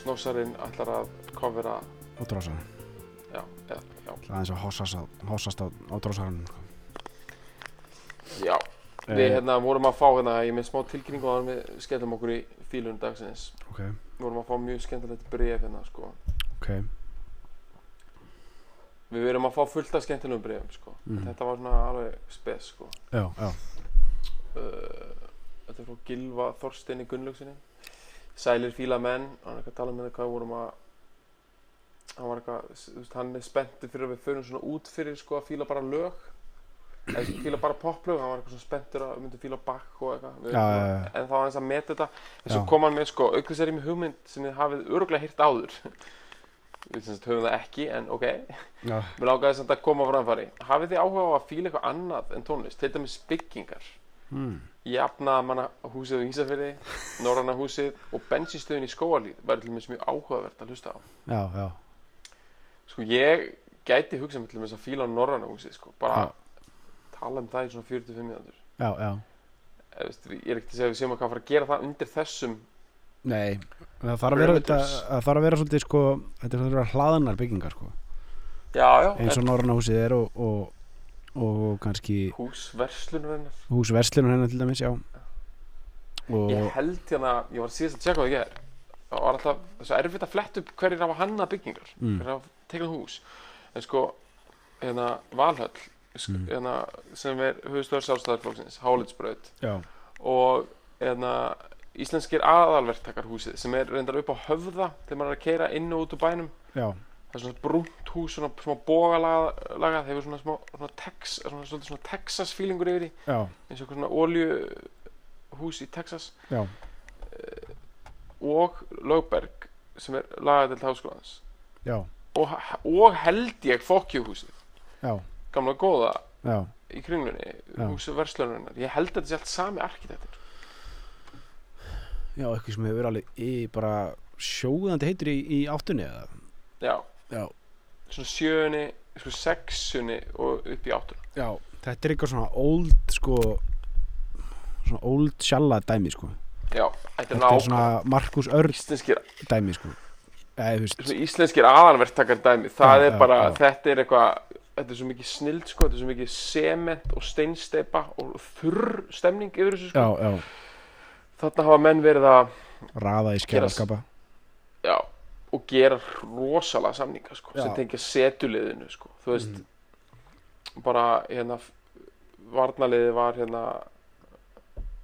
Snósarinn ætlar að kofera og trossarinn. Já, já, já Það er eins og hossast á, hossast á, á trossarinn. Já, við hérna vorum að fá hérna Ég með smá tilkynningu á hann við skellum okkur í fílun dagsins Ok, Við vorum að fá mjög skemmtilegt bref hérna sko ok. Við verum að fá fullt af skemmtilegum brefum sko Mhm. Þetta var svona alveg spes sko Já, já. uh, Þetta er frá Gilva Þorsteini Gunnlaugsinni Sælir fíla menn Hann er eitthvað að tala með það hvað við vorum að Hann var eitthvað, hann er spenntur fyrir að við förum svona út fyrir sko að fíla bara lög. Eða fíla bara poplög, hann var eitthvað svona spenntur að við myndum fíla bakk og eitthvað. Við- Já, já, já. en þá aðeins að meta þetta. En svo kom hann með sko, aukvist er ég með hugmynd sem þið hafið öruglega hýrt áður. Við sem sagt höfum það ekki en ok, mér lákaði samt að koma á framfæri. Hafið þið áhuga á að fíla eitthvað annað en tónlist, til dæmis byggingar mm. jafnaða manna húsið á Ísafirði Norranna húsið og bensinstöðin í Skóarlíð væri til dæmis mjög áhugavert að hlusta á já, já. sko ég gæti hugsað mér til dæmis að fíla á Norranna húsið sko, bara Já. tala um það í svona 45 minútur ég er ekki að segja að við séum að hvað fara að gera það undir þessum Nei, það þarf að vera, Parameters. það þarf að vera svolítið, sko, þetta þarf að vera hlaðanar byggingar, sko. já, já, Eins og en Norranna húsið er og, og, og kannski hús verslunarinnar hús verslunar hennar til dæmis, já. Og, ég held hérna, ég var síðast að tjekka það ég er það var alltaf, þessu erfitt að fletta upp hverjir hafa hannað byggingar Mm. hverjir hafa tegnað hús en sko, hérna, Valhöll Mm. hérna, sem er Hálitsbraut já, og hérna, íslenskir aðalverktakarhúsið sem er reyndar upp á höfða þegar maður er að keira inn og út úr bænum já, það er svona brúnt hús, svona smá bógalagað hefur svona smá, svona, tex, svona, svona, svona Texas feelingur yfir því. Eins og eitthvað svona olju hús í Texas. Já, og Lögberg sem er lagadelt háskólans. Já, og, og held ég fokkjuhúsið. Gamla góða já. í kringlunni Já. húsið verslunarinnar ég held að þetta sé allt sami arkitektur. Já, eitthvað sem hefur verið alveg í bara sjóðandi heitur í, í áttunni eða? já, Já. svona sjöunni sko sexunni og upp í áttuna Já, þetta er eitthvað svona old, sko, svona old sjalla dæmi, sko. já, þetta er Þetta er svona Markus Örn íslenskir, dæmi, sko. Svona íslenskir aðalverktakar dæmi það Já, er bara, já. þetta er eitthvað þetta er svo mikið snild sko, þetta er svo mikið sement og steinsteipa og þurr stemning yfir þessu sko þarna hafa menn verið að raða í skjæraskapa. já, og gera rosalega samninga sko, sem tengja setuliðinu sko. þú veist bara hérna varnarliðið var hérna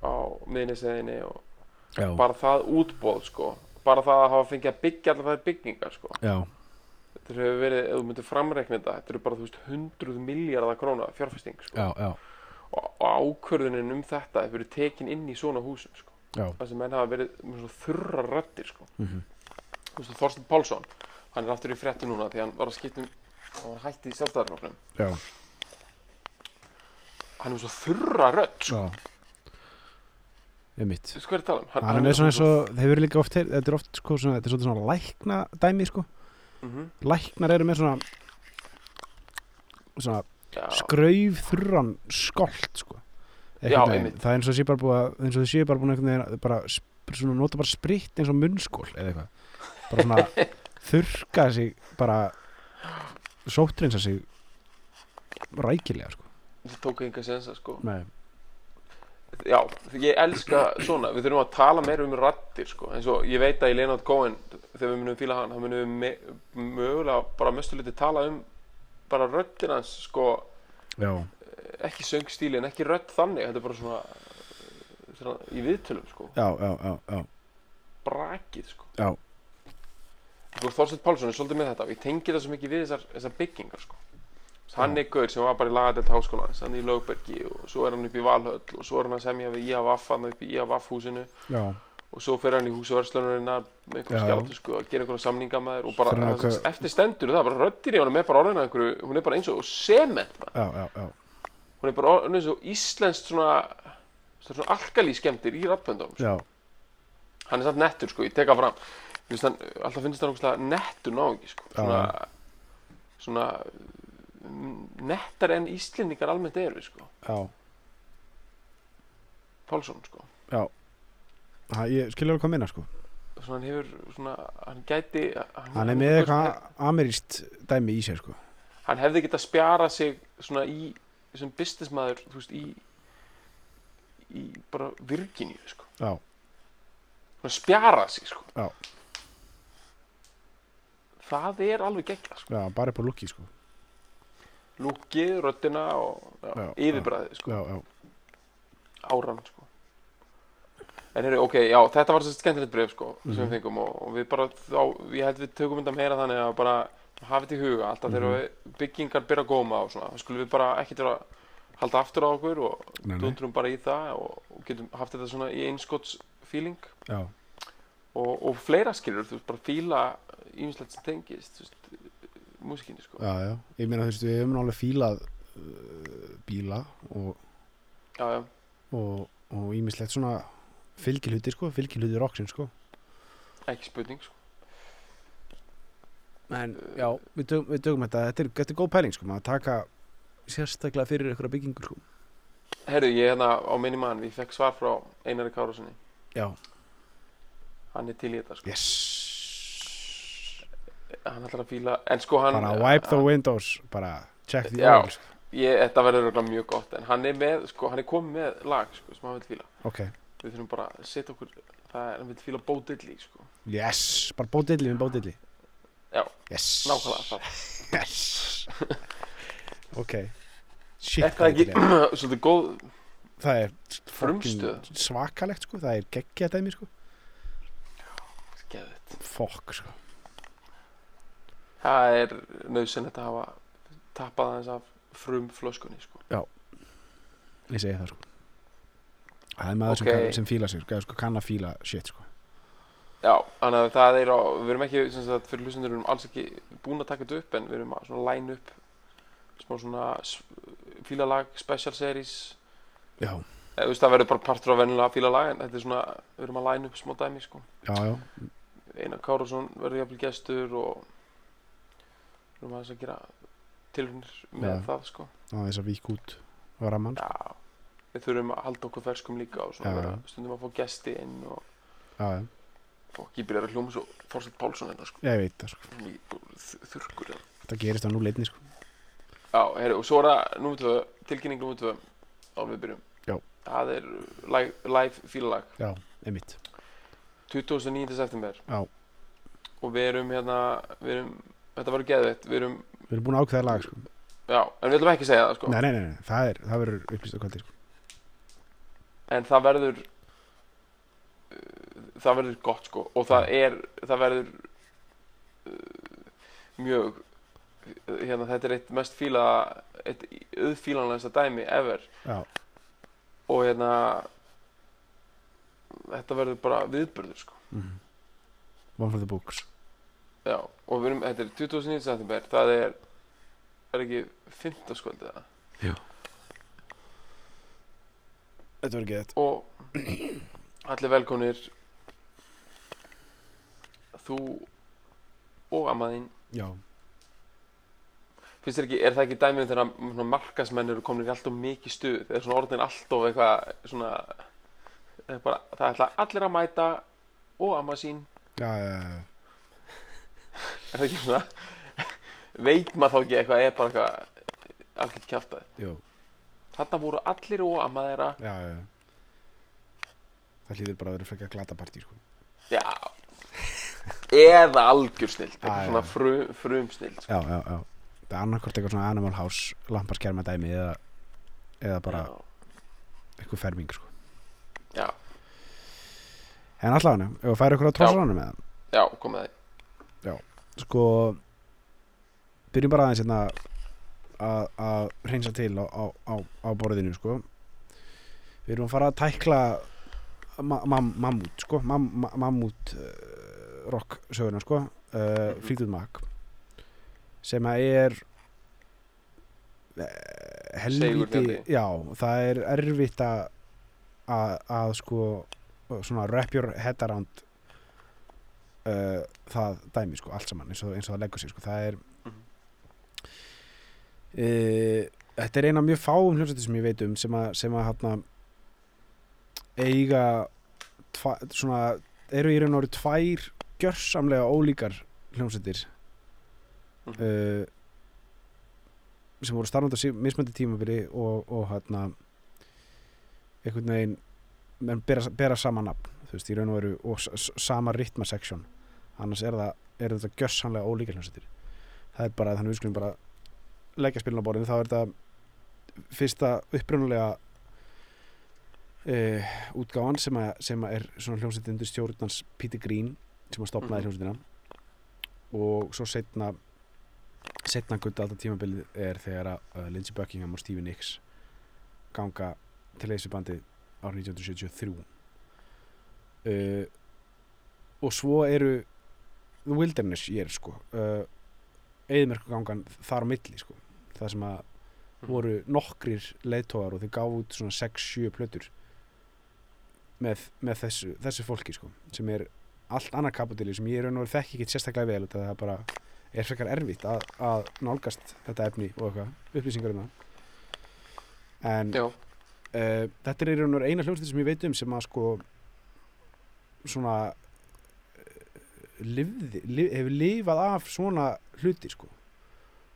á miðnisæðinni og Já, bara það útbóð sko. bara það að hafa fengið að byggja allar þær byggingar sko. já, þetta hefur verið, ef þú myndir framreikna þetta þetta eru bara, þú veist, hundruð miljardar króna fjárfesting sko. já, og, ákvörðunin um þetta hefur verið tekin inn í svona húsum sko. það sem menn hafa verið með svona þurra röddir sko. Þú veist, Þorsten Pálsson hann er aftur í fréttu núna því hann var að skipta um hann var hætti í sjálfstæðarflokknum já, hann er svo þurra rödd sko. já. Ég mitt. hvað er að tala um Hann er svona eins og, þeir verið líka oft, þetta er oft, sko, svona, þetta er svolítið svona lækna dæmi, sko. mm Læknar eru með svona, svona já, skrauf þurran skolt sko. Já, það er eins og þau séu bara búin að svona, nota bara spritt eins og munnskól eða eitthvað bara svona þurrka sig bara sóttrinsa sig rækilega sko. það tók enga sensa sko. Nei. já, ég elska svona við þurfum að tala meira um raddir sko. eins og ég veit að í Leonard Cohen þegar við munum fíla hann, hann munum við mögulega bara mestu liti tala um bara röddin hans sko, já, ekki söngstíli en ekki rödd þannig, þetta er bara svona, svona í viðtölum sko, já, já, já, já, brakið sko já. Þorsteinn Pálsson er svolítið með þetta og ég tengi það svo mikið við þessar, þessar byggingar sko. Hann er gaur sem var bara í lagadelt háskólans hann er í Lögbergi og svo er hann upp í Valhöll og svo er hann að semja við IAVF hann upp í IAVF húsinu. Já, og svo fer hann í húsverðslunarinnar með einhverjum Já. skjáltu sko að gera einhverjum samninga með þér og bara hann hva- eftir stendur það bara röddir í honum er bara orðin að einhverju hún er bara eins og sement hún er bara eins og íslenskt svona svona alkalí skemmtir í rappöndum sko. hann er samt nettur sko, ég teka fram finnst hann, alltaf finnst hann ógustlega nettur náungi sko. Já. svona, svona mm, nettar en íslendingar almennt eru sko. já, Pálsson sko. já. Ha, ég skilja alveg hvað minna sko svona hann hefur svona, hann gæti hann er með eitthvað ameríst dæmi í sér sko hann hefði getað spjara sig svona í sem businessmaður þú veist í í bara Virginíu sko. já, svona spjara sig sko. Já. Það er alveg geggjað sko. já, bara upp á lukki sko lúkið, röddina og yfirbræðið sko. já, já, áran sko. en heyrðu, ok, já, þetta var svo skemmtilegt bref sko, sem Mhm. við fengum og, og við bara þá, ég held við tökum þetta meira þannig að bara hafa þetta í huga, alltaf þegar Mhm. byggingar byrja að góma og svona, þá skulum við bara ekkert vera halda aftur á okkur og dundrum bara í það og, og getum haft þetta svona í já, og, og fleira skilur, þú veist, bara fíla ímislegt sem tengist, músikinni sko, já, já. Ég meina þú veist, við hefum alveg fílað uh, bíla og já, já, og, og ímislegt svona fylgilhuti sko, fylgilhuti rocksin sko. Ekki spurning sko. en já, við dögum, við dögum þetta. Þetta er, þetta er góð pæling sko, maður taka sérstaklega fyrir einhverja byggingur sko. Herru, ég hérna á minni mann, ég fekk svar frá Einari Kárasinni, já, hann er til í þetta sko. yes hann ætlar að fíla en sko hann bara wipe the windows, bara check the ég, þetta verður mjög gott en hann er með, sko, hann er komið með lag sko, sem hann vil fíla. Ok, við þurfum bara að setja okkur það er, hann vil fíla Diddley sko. yes, bara bódilli við bódilli Já. yes. nákvæmlega yes. Ok. Shit er það ekki svolítið góð það er Frumstöð. svakalegt sko, það er geggja dæmi sko. Geðið fokk sko það er nöðsynlegt að hafa tappað aðeins af frum flöskunni sko. ég segi það sko. Það er maður Ok. sem, sem fíla sig sko, sko, kann að fíla shit sko. Já, þannig að það er á við erum ekki, sem sagt, fyrir hlustendur erum alls ekki búin að taka þetta upp en við erum að svona line upp smá svona fílalag special series. Já, eða þú veist það verður bara partur af venjulega fílalag en þetta er svona, við erum að line upp smá dæmi sko. já, já, Einar Kárasson verður jafnvel gestur og við erum aðeins að gera tilhörnir með Já. það sko. á þess að vík út á ramman sko. Já, við þurfum að halda okkur ferskum líka og svona Já, vera stundum að fá gesti inn og já, já, fólki byrjar að hljóma svo Þorsteinn Pálsson þetta sko. ég veit það sko þurrkur hérna. það gerist á núleitni sko Já, heyri, og svo er það númer tvö, tilkynning númer tvö á við byrjum. Já. Það er live, live fílalag já, einmitt 29. september Já. og við erum hérna, við erum, þetta verður geðveitt, við erum, við erum búin að ákveða lag sko. Já, en við ætlum ekki að segja það sko. nei, nei, nei, nei, það er, það verður upplýst á kvöldi sko. En það verður uh, það verður gott sko. Og það er það verður uh, mjög hérna þetta er eitt mest fíla eitt auðfílanlegasta dæmi ever. Já, og hérna þetta verður bara viðburður sko. Mm one for the books já og við erum, þetta er 29. september það er er ekki 15 skvöld eða þetta verður geðið og allir velkonir þú og ammaðinn já, finnst þér ekki, er það ekki dæmið þegar svona markasmenn eru komin í alltof mikið stuð? Eða svona orðin alltof eitthvað svona það er bara, það ætla allir að mæta og amma sín. Já, já, já, er það ekki svona? Veit maður þá ekki eitthvað er bara eitthvað algjört kjaftaði jú, þarna voru allir og amma þeirra já, já, já. Það hlýður bara að vera frekar glata partí sko. Já. Eða algjör já. svona frum, frum snill já, já, já. Það er annarkort eitthvað svona Animal House lamparskærma dæmi eða, eða bara eitthvað ferming sko. Já, en allavega, ef við færi ykkur á trossanum með já, komið það sko byrjum bara aðeins hérna að, að reynsa til á, á, á, á borðinu sko við erum að fara að tækla ma ma mammút sko mam ma mammút uh, rock söguna sko uh, Mhm. Fleetwood Mac sem að er uh, helviti Sigurgjarni. já, það er erfitt að, að sko svona wrap your head around uh, það dæmi sko, allt saman eins og, eins og það leggur sig sko. það er Mhm. uh, þetta er eina mjög fáum hljómsveitir sem ég veit um sem að, sem að hana, eiga tva, svona, eru í raun og veru tvær gjörsamlega ólíkar hljómsveitir Mhm. uh, sem voru sí- mismöndi tímabili og, og hérna einhvern veginn bera, bera sama nafn þú veist, í raun og veru og sama ritmaseksjón annars er það er þetta gjörsamlega ólíkar hljómsveitir. Það er bara, þannig við skulum bara leggja spilin á borðinu, þá er þetta fyrsta upprunalega uh, útgáfan sem, að, sem að er svona hljómsveitin undir stjórnans Peter Green sem að stopnaði Mhm. hljómsveitina. Og svo setna setna gutta alltaf tímabilið er þegar að uh, Lindsey Buckingham og Stevie Nicks ganga til þessu bandi árið 1973 uh, og svo eru The Wilderness ég er sko. Uh, eðmerku gangan þar á milli sko. Það sem að Mhm. voru nokkrir leiðtógar og þau gáfu út svona 6-7 plötur með, með þessu, þessu fólki sko sem er allt annað kapitali sem ég er veru þekki ekki sérstaklega vel það er bara er frekar erfitt að, að nálgast þetta efni og eitthvað, upplýsingar um það. En uh, þetta er veru eina hljómsveit sem ég veit um sem að sko svona lifði, lif, hefur lifað af svona hluti sko.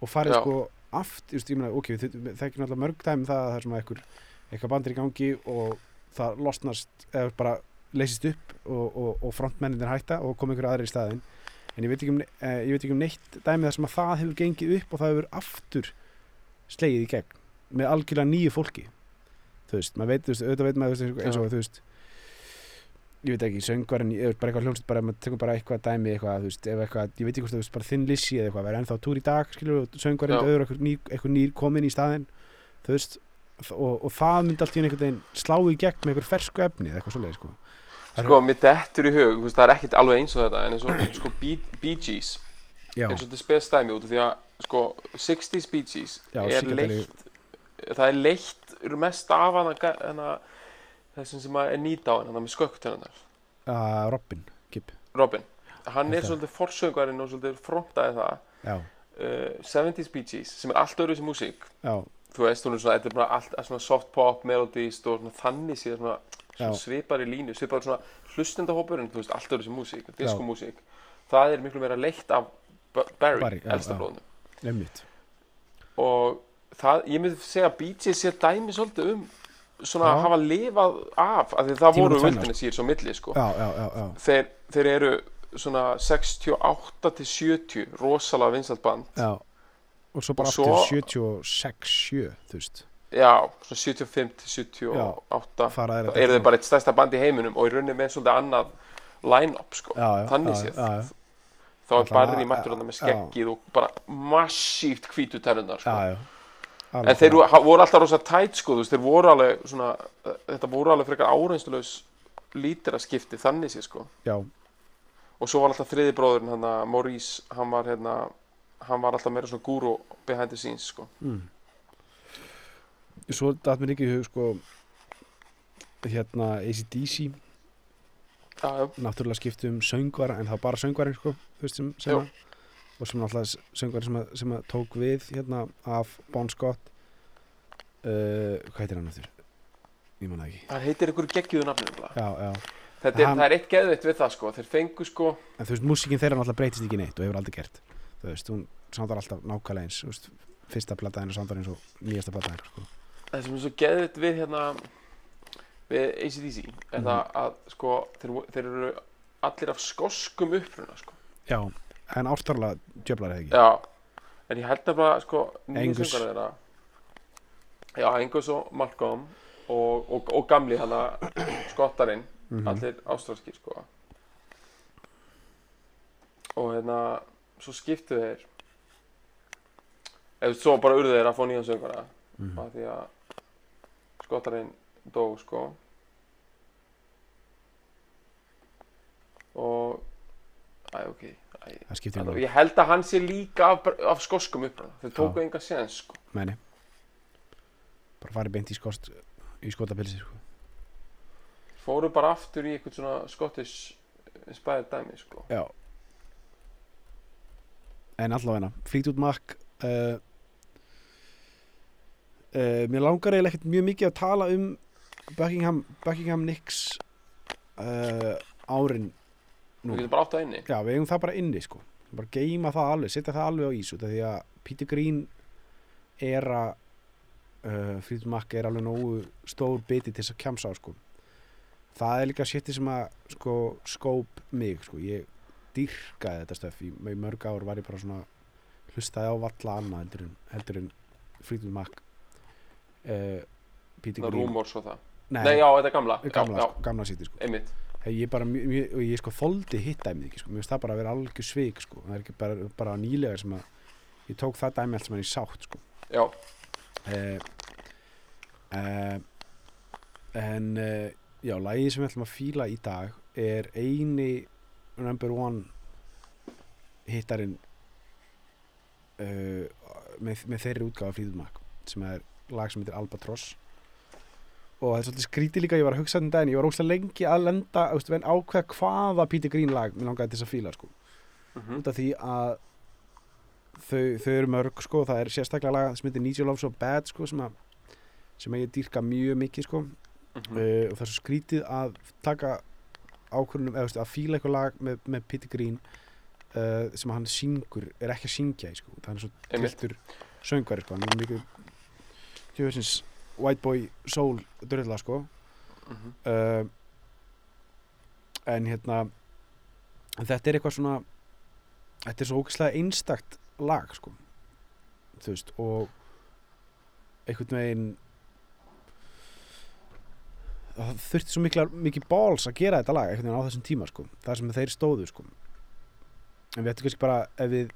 Og farið Já. sko aft, just, ég meina, ok, þau þekkir náttúrulega mörg dæmi um það að það er svona einhver eitthvað bandir í gangi og það losnast eða bara leysist upp og, og, og frontmenninir hætta og koma einhver aðri í staðinn. En ég veit ekki um, eh, veit ekki um neitt dæmi þar sem að það hefur gengið upp og það hefur aftur slegið í gegn með algjörlega nýju fólki. Þú veist, maður veit, þú veist, auðvitað veit maður þú veist, eins og, þú veist ég veit ekki, söngvarinn, bara eitthvað hljómsveit bara, maður tekur bara eitthvað dæmi eitthvað, þú veist, ef eitthvað, ég veit ekki hvort þú veist, bara þinn lissi eða eitthvað, verður ennþá túr í dag, skilur og söngvarinn auður eitthvað nýr, eitthvað nýr komin í staðinn, þú veist og, og það myndi allt í einhvern veginn slá í gegn með eitthvað fersku efni eða eitthvað svoleiði, sko. Sko, mér dettur í hug, það er ekkert alveg eins og þetta, en eins og, sko, Bee, Gees, eins og þetta spes dæmi út af því að, sko, 60s Bee Gees Já, er leitt, það er leitt mest af hana, hana þessum sem er nýta á hann, hann með skökktennar, uh, Robin, Kip, Robin. Hann er svolítið forsöngarinn og svolítið frontaði það, uh, 70s Bee Gees, sem er allt öðru sem músík, já, þú veist, hún er svona, þetta er bara allt svona soft pop, melodies og svona þannig síðan svona, svona svipar í línu, svipar svona hlustendahópur en þú veist, allt öðru sem músík, diskomúsík það er miklu meira leitt af Barry, Barry, elsta einmitt. Og það, ég myndi segja að Bee Gees sé dæmi svolítið um svona Já. hafa lifað af, af því það Tíminn voru sír svo milli, sko. Já, já, já, já, þeir, þeir eru svona 68 til 70 rosalega vinsalt band. Já. Og svo bara Og svo- aftur 76, 7 þú veist, já, svona 75 til 78 fara þá þeir eru þeir bara eitt stærsta band í heiminum og í rauninni með svolítið annað line-up sko. já, þannig séð. þá er að- mættur með skeggið og bara massíft hvítu tennunar sko. Já. en þeir ha- voru alltaf rosa tætt sko, þú veist, þeir voru alveg svona, uh, þetta voru alveg frekar áreinstulegs lítir að skipti þannig séð sko. já, og svo var alltaf þriði bróðurinn hann að Maurice, hann var hérna hann var alltaf meira svona gúru behind the scenes sko. mm. svo datt mér ekki í hug sko hérna ACDC náttúrulega skipti um söngvara en það var bara söngvarinn sko þú veist sem, að, og sem náttúrulega söngvarinn sem, að, sem að tók við hérna af Bon Scott uh, hvað heitir hann aftur? ég man það ekki hann heitir einhverju geggjuðu nafnum já, já. þetta er, Hann- það er eitt geðvitt við það sko. þeir fengu sko en þú veist músíkin þeirra náttúrulega breytist ekki neitt og hefur aldrei gert þú veist, hún sándar alltaf nákvæmlega eins veist, fyrsta plata hennar sándar eins og nýjasta plata hennar sko. það sem er svo geðvitt við hérna við ACDC er Mhm. það að sko þeir, þeir eru allir af skoskum uppruna sko. já, en ástarlega djöflar eða ekki. Já, en ég held nefnilega sko þeirra. Já, Angus og Malcolm og, og, og gamli hana skottarinn, Mhm. allir ástralskir sko. Og hérna svo skiptu þeir. Eða svo bara urðu þeir að fá nýjan söngara mm. af því að skottarinn dó sko. Og æ ok það skiptir ekki ég held að hann sé líka af, af skoskum upprana þau tóku Já. enga séns sko. Meini bara farið beint í skost í skotapilsi sko. fóru bara aftur í eitthvað svona Scottish inspired dæmi sko. Já. En allavega Fleetwood Mac uh, uh, mér langar eiginlega ekkert mjög mikið að tala um Buckingham, Buckingham Nicks uh, árin nú. Getur bara átt það inni. Já, við eigum það bara inni sko. Bara geima það alveg, setja það alveg á ís út af því að Peter Green er að uh, Fríður Makk er alveg nógu stór biti til þess að kjamsa á sko. Það er líka sétti sem að sko skóp mig sko. Ég dýrkaði þetta stöf í, í mörg ár var ég bara svona hlustaði á valla annað heldur en, heldur en Fríður Makk uh, Peter Green. rúmors og það. Nei, nei já þetta er gamla. Gamla, gamla sétti sko. einmitt ég bara, mjög- og ég sko þoldi hitt dæmið ekki sko, mér finnst það bara að vera algjör svik sko, það er ekki bara, bara nýlega sem að ég tók það dæmi allt sem hann í sátt sko. Já. Uh, uh, en uh, já, lagið sem við ætlum að fíla í dag er eini number one hittarinn með, með þeirri útgáfa fríðumak sem er lag sem heitir Albatross og það er svolítið skrítið líka, ég var að hugsa þetta en ég var óslega lengi að lenda veist, en ákveða hvaða Peter Green lag mér langaði til þess að fíla sko. Mhm, út af því að þau, þau eru mörg sko, það er sérstaklega lag sem heitir Need Your Love So Bad sko, sem, að, sem að ég dýrka mjög mikið sko, mhm. uh, og það er svo skrítið að taka ákvörðunum, eða veist, að fíla eitthvað lag með, með Peter Green uh, sem hann syngur, er ekki að syngja í sko, það er svo tiltur söngvari sko, hann er mikið white boy soul dröðla sko. Mhm. uh, en hérna þetta er eitthvað svona þetta er svo ógæslega einstakt lag sko. Þú veist og einhvern veginn það þurfti svo mikla, mikið balls að gera þetta lag einhvern veginn á þessum tíma sko það sem þeir stóðu sko. En við ættum kannski bara ef við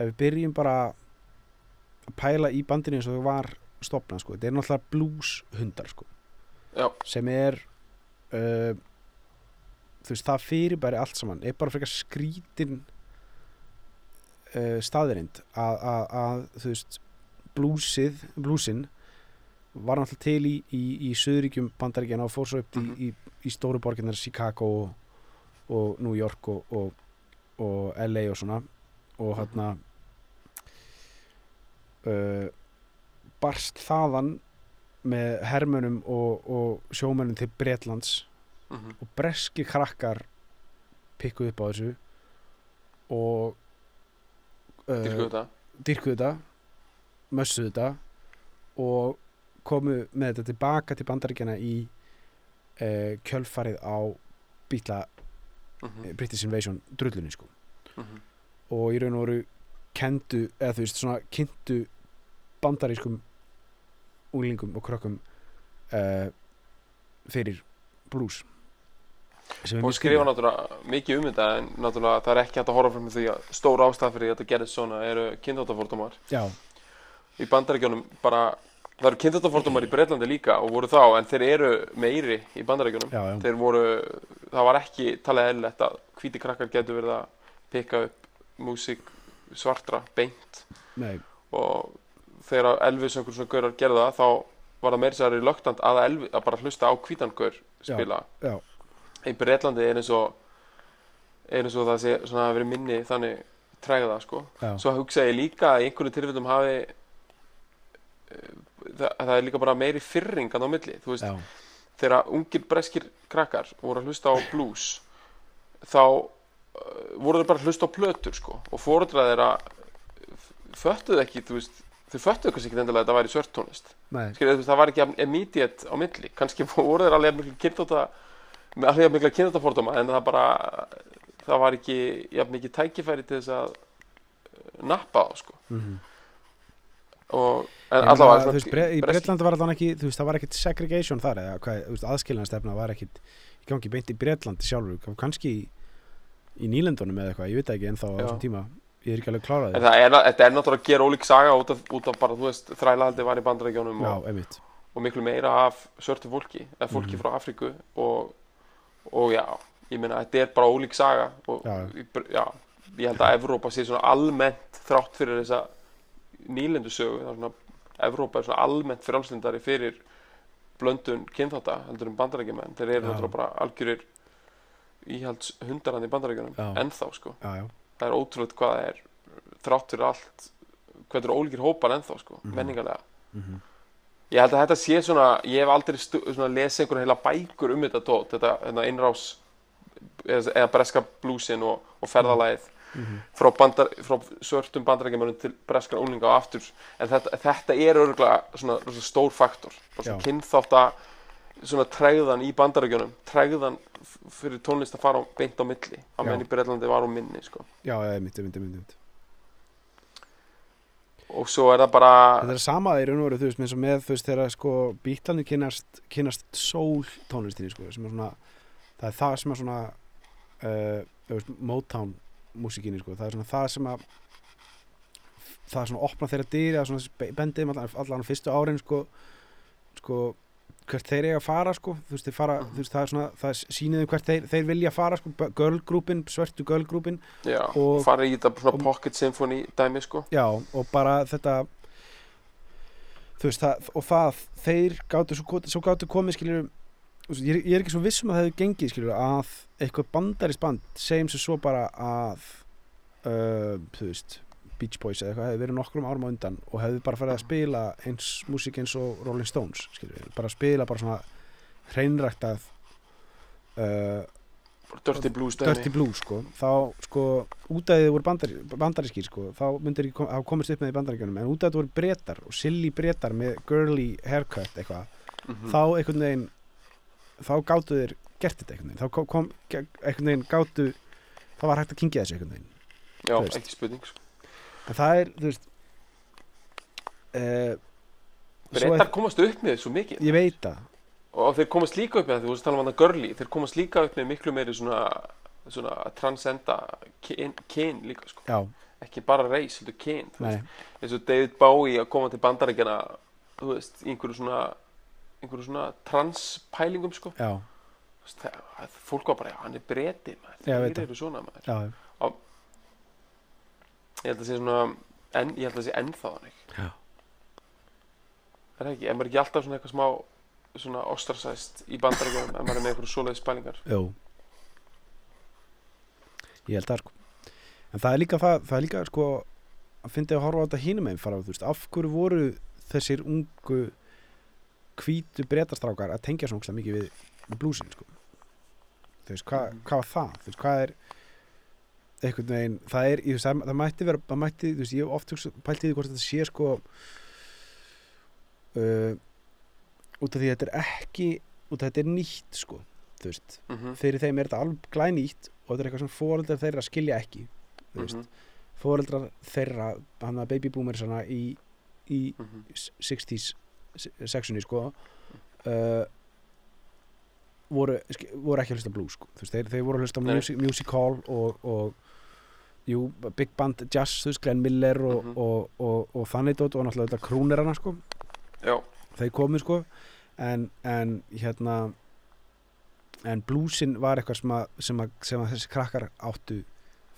ef við byrjum bara að pæla í bandinu eins og þau var stopnað sko, þetta er náttúrulega blues hundar sko sem er uh, þú veist það fyrirbæri allt saman er bara frekar skrítin uh, staðirind að, þú veist blúsið, blúsin var náttúrulega til í, í, í söðuríkjum bandaríkjana og fór svo upp Mhm. í, í, í stóru borginnar Chicago og, og New York og, og, og LA og svona. Og hérna uh, barst þaðan með hermönum og, og sjómönum til Bretlands mhm, og breski krakkar pikkuð upp á þessu og uh, dyrku þetta? dyrkuðu þetta mössuðu þetta og komu með þetta tilbaka til bandaríkjana í uh, kjölfarið á bítla mhm, British Invasion drullunni sko. Mhm. og í raun og veru kendu eða þú veist svona kynntu bandarískum úlingum og krökkum uh, fyrir er og skrifa náttúrulega mikið um þetta en náttúrulega það er ekki hægt að horfa með því að stóra ástæð fyrir þetta gerðist svona eru kynþáttafordómar. Já, í bandarækjunum bara það eru kynþáttafordómar í Breitlandi líka og voru þá en þeir eru meiri í já, þeir voru, það var ekki talið eðlilegt að hvíti krakkar getur verið að pikka upp músík svartra beint. Nei, og þegar Elvis og einhver svona gaurar gerða þá var það meira sér lögtant að, Elvis, að bara hlusta á hvítan gaur spila. Já, í Breitlandi er eins og er eins og það sé svona að vera minni þannig træða sko. Já, svo hugsa ég líka að í einhverju tilfellum hafi eh, það, það er líka bara meiri fyrring að á milli þú veist, já, þegar ungir breskir krakkar voru að hlusta á blues þá uh, voru þeir bara að hlusta á plötur sko. Og fóruðra þeirra föttuðu ekki, þú veist þau föttuðu kannski ekki endilega að þetta væri svört tónlist. Skilur, það var ekki immediate á milli. Kannski voru þeir alveg miklu kynþóta með alveg miklu kynþóttafordóma en það bara það var ekki jafn mikið tækifæri til þess að uh, nappa á sko. Mhm. Og Ég en meina, allavega þú veist, í Breitlandi var allan ekki þú veist, það var ekkit segregation þar eða hvað, aðskiljanstefna var ekkit gangi beint í Breitlandi sjálfur, kannski í, í nýlendunum eða eitthvað, ég veit ekki ennþá á Já. þessum tíma ég er ekki alveg klárað En það er, þetta er náttúrulega að gera ólík saga út af, út af bara, þú veist, þrælahaldi var í bandarækjónum Já, og, og miklu meira af svörtu fólki, eða fólki Mhm. frá Afríku og, og já, ég meina, þetta er bara ólík saga og Já. já, ég held að Evrópa sé svona almennt þrátt fyrir þessa nýlendu sögu, það er svona, Evrópa er svona almennt frjálslindari fyrir blöndun kynþátta heldur um bandarækjumenn, þeir eru náttúrulega bara algjörir íhalds hundarandi í bandarækjunum, ennþá sko. Já, já, það er ótrúlega hvað það er þrátt fyrir allt hvað eru ólíkir hópar ennþá sko, Mhm. menningarlega. Mhm, ég held að þetta sé svona ég hef aldrei lesið einhverja heila bækur um þetta tótt, þetta hérna, innrás eða, eða breska blúsin og, og ferðalæð mhm. frá, bandar, frá svörtum bandarækjumönum til breskar unglinga og aftur. En þetta, þetta er örgulega svona, svona stór faktor kynþátt svona tregðan í bandarækjunum tregðan fyrir tónlist að fara á, beint á milli Já. menn í Breitlandi var á minni sko. Já, einmitt, einmitt, einmitt, einmitt og svo er það bara Þetta er sama í raun og veru, þú veist, með þú veist, þegar sko bítlandi kynast kynast soul tónlistinni, sko, sem er svona það er það sem er svona uh, veist, Motown músikinni, sko, það er svona það sem að það er svona opna þeirra dýri að bendið um allan fyrstu árin, sko sko, hvert þeir eiga að fara, sko. Þú veist, fara, Mhm. þú veist, það er svona það sýniðum hvert þeir, þeir vilja fara, sko. Girlgrúpin, svörtu girlgrúpin já, og- fara í þetta svona og- pocket symphony dæmi sko. Já, og bara þetta þú veist, það, og það þeir gátu, svo, svo gátu komið skiljur ég, ég er ekki svo viss um að það hefur gengið skiljur að eitthvað bandarist band segjum sér svo bara að uh, þú veist Beach Boys eða eitthvað hefði verið nokkrum árum á undan og hefði bara farið að spila eins músík eins og Rolling Stones skiljur, bara spila bara svona hreinræktað uh, Dirty Blues Dirty Blue sko. Þá sko út að þið voru bandar, bandarískir sko. Þá myndir ekki hafa komist upp með í bandaríkjunum en út að þetta voru breytar og silly breytar með girly haircut eitthvað. Mhm. þá einhvern veginn þá gátu þeir gert þetta einhvern veginn. Þá kom, kom einhvern veginn gátu þá var hægt að kingja þessu einhvern veginn. Já, ekki spurning sko. En það er þú veist uh, Bretar komast upp með svo mikið. Ég veit það. Og þeir komast líka upp með það, þú veist tala um hann að girly þeir komast líka upp með miklu meiri svona svona transcenda kyn, líka sko, já, ekki bara reis, heldur kyn eins og David Bowie að koma til bandarækjana þú veist, einhverju svona einhverju svona transpælingum sko. Já, veist, það, fólk var bara, hann er veit þeir eru svona maður. Já, ég held að sé svona, en, ég held að sé ennþá þannig. Já. er það ekki, er maður ekki alltaf svona eitthvað smá svona ostrasæst í bandarækjunum ef maður er með einhverju svoleiðis spælingar Jú Ég held það sko. En það er líka það, það er líka sko að fyndi að horfa á þetta hínum einn fara á, þú veist, af hverju voru þessir ungu hvítu bretastrákar að tengja svona mikið við, blúsin sko? Þú veist, hva, hvað var það? Þú veist, hvað er einhvern veginn, það er, ég það, það mætti vera það mætti, þú veist, ég hef oft pælt í því hvort þetta sé sko uh, út af því að þetta er ekki út af þetta er nýtt sko þú veist, mm fyrir þeim er þetta alveg glænýtt og þetta er eitthvað sem fóreldrar þeirra skilja ekki þú veist, -hmm. fóreldrar þeirra hann að baby boomersana í, í Mhm. 60s sectioni sko uh, voru, voru ekki að hlusta blues sko. Þú veist, þeir, þeir voru að hlusta music, music hall og, og jú, big band jazz, þú veist, Glenn Miller og, Mhm. og, og, og þannig dót og náttúrulega þetta krúnerana sko. Já, þeir komu sko. En, en hérna en bluesin var eitthvað sem að, sem að, sem að þessi krakkar áttu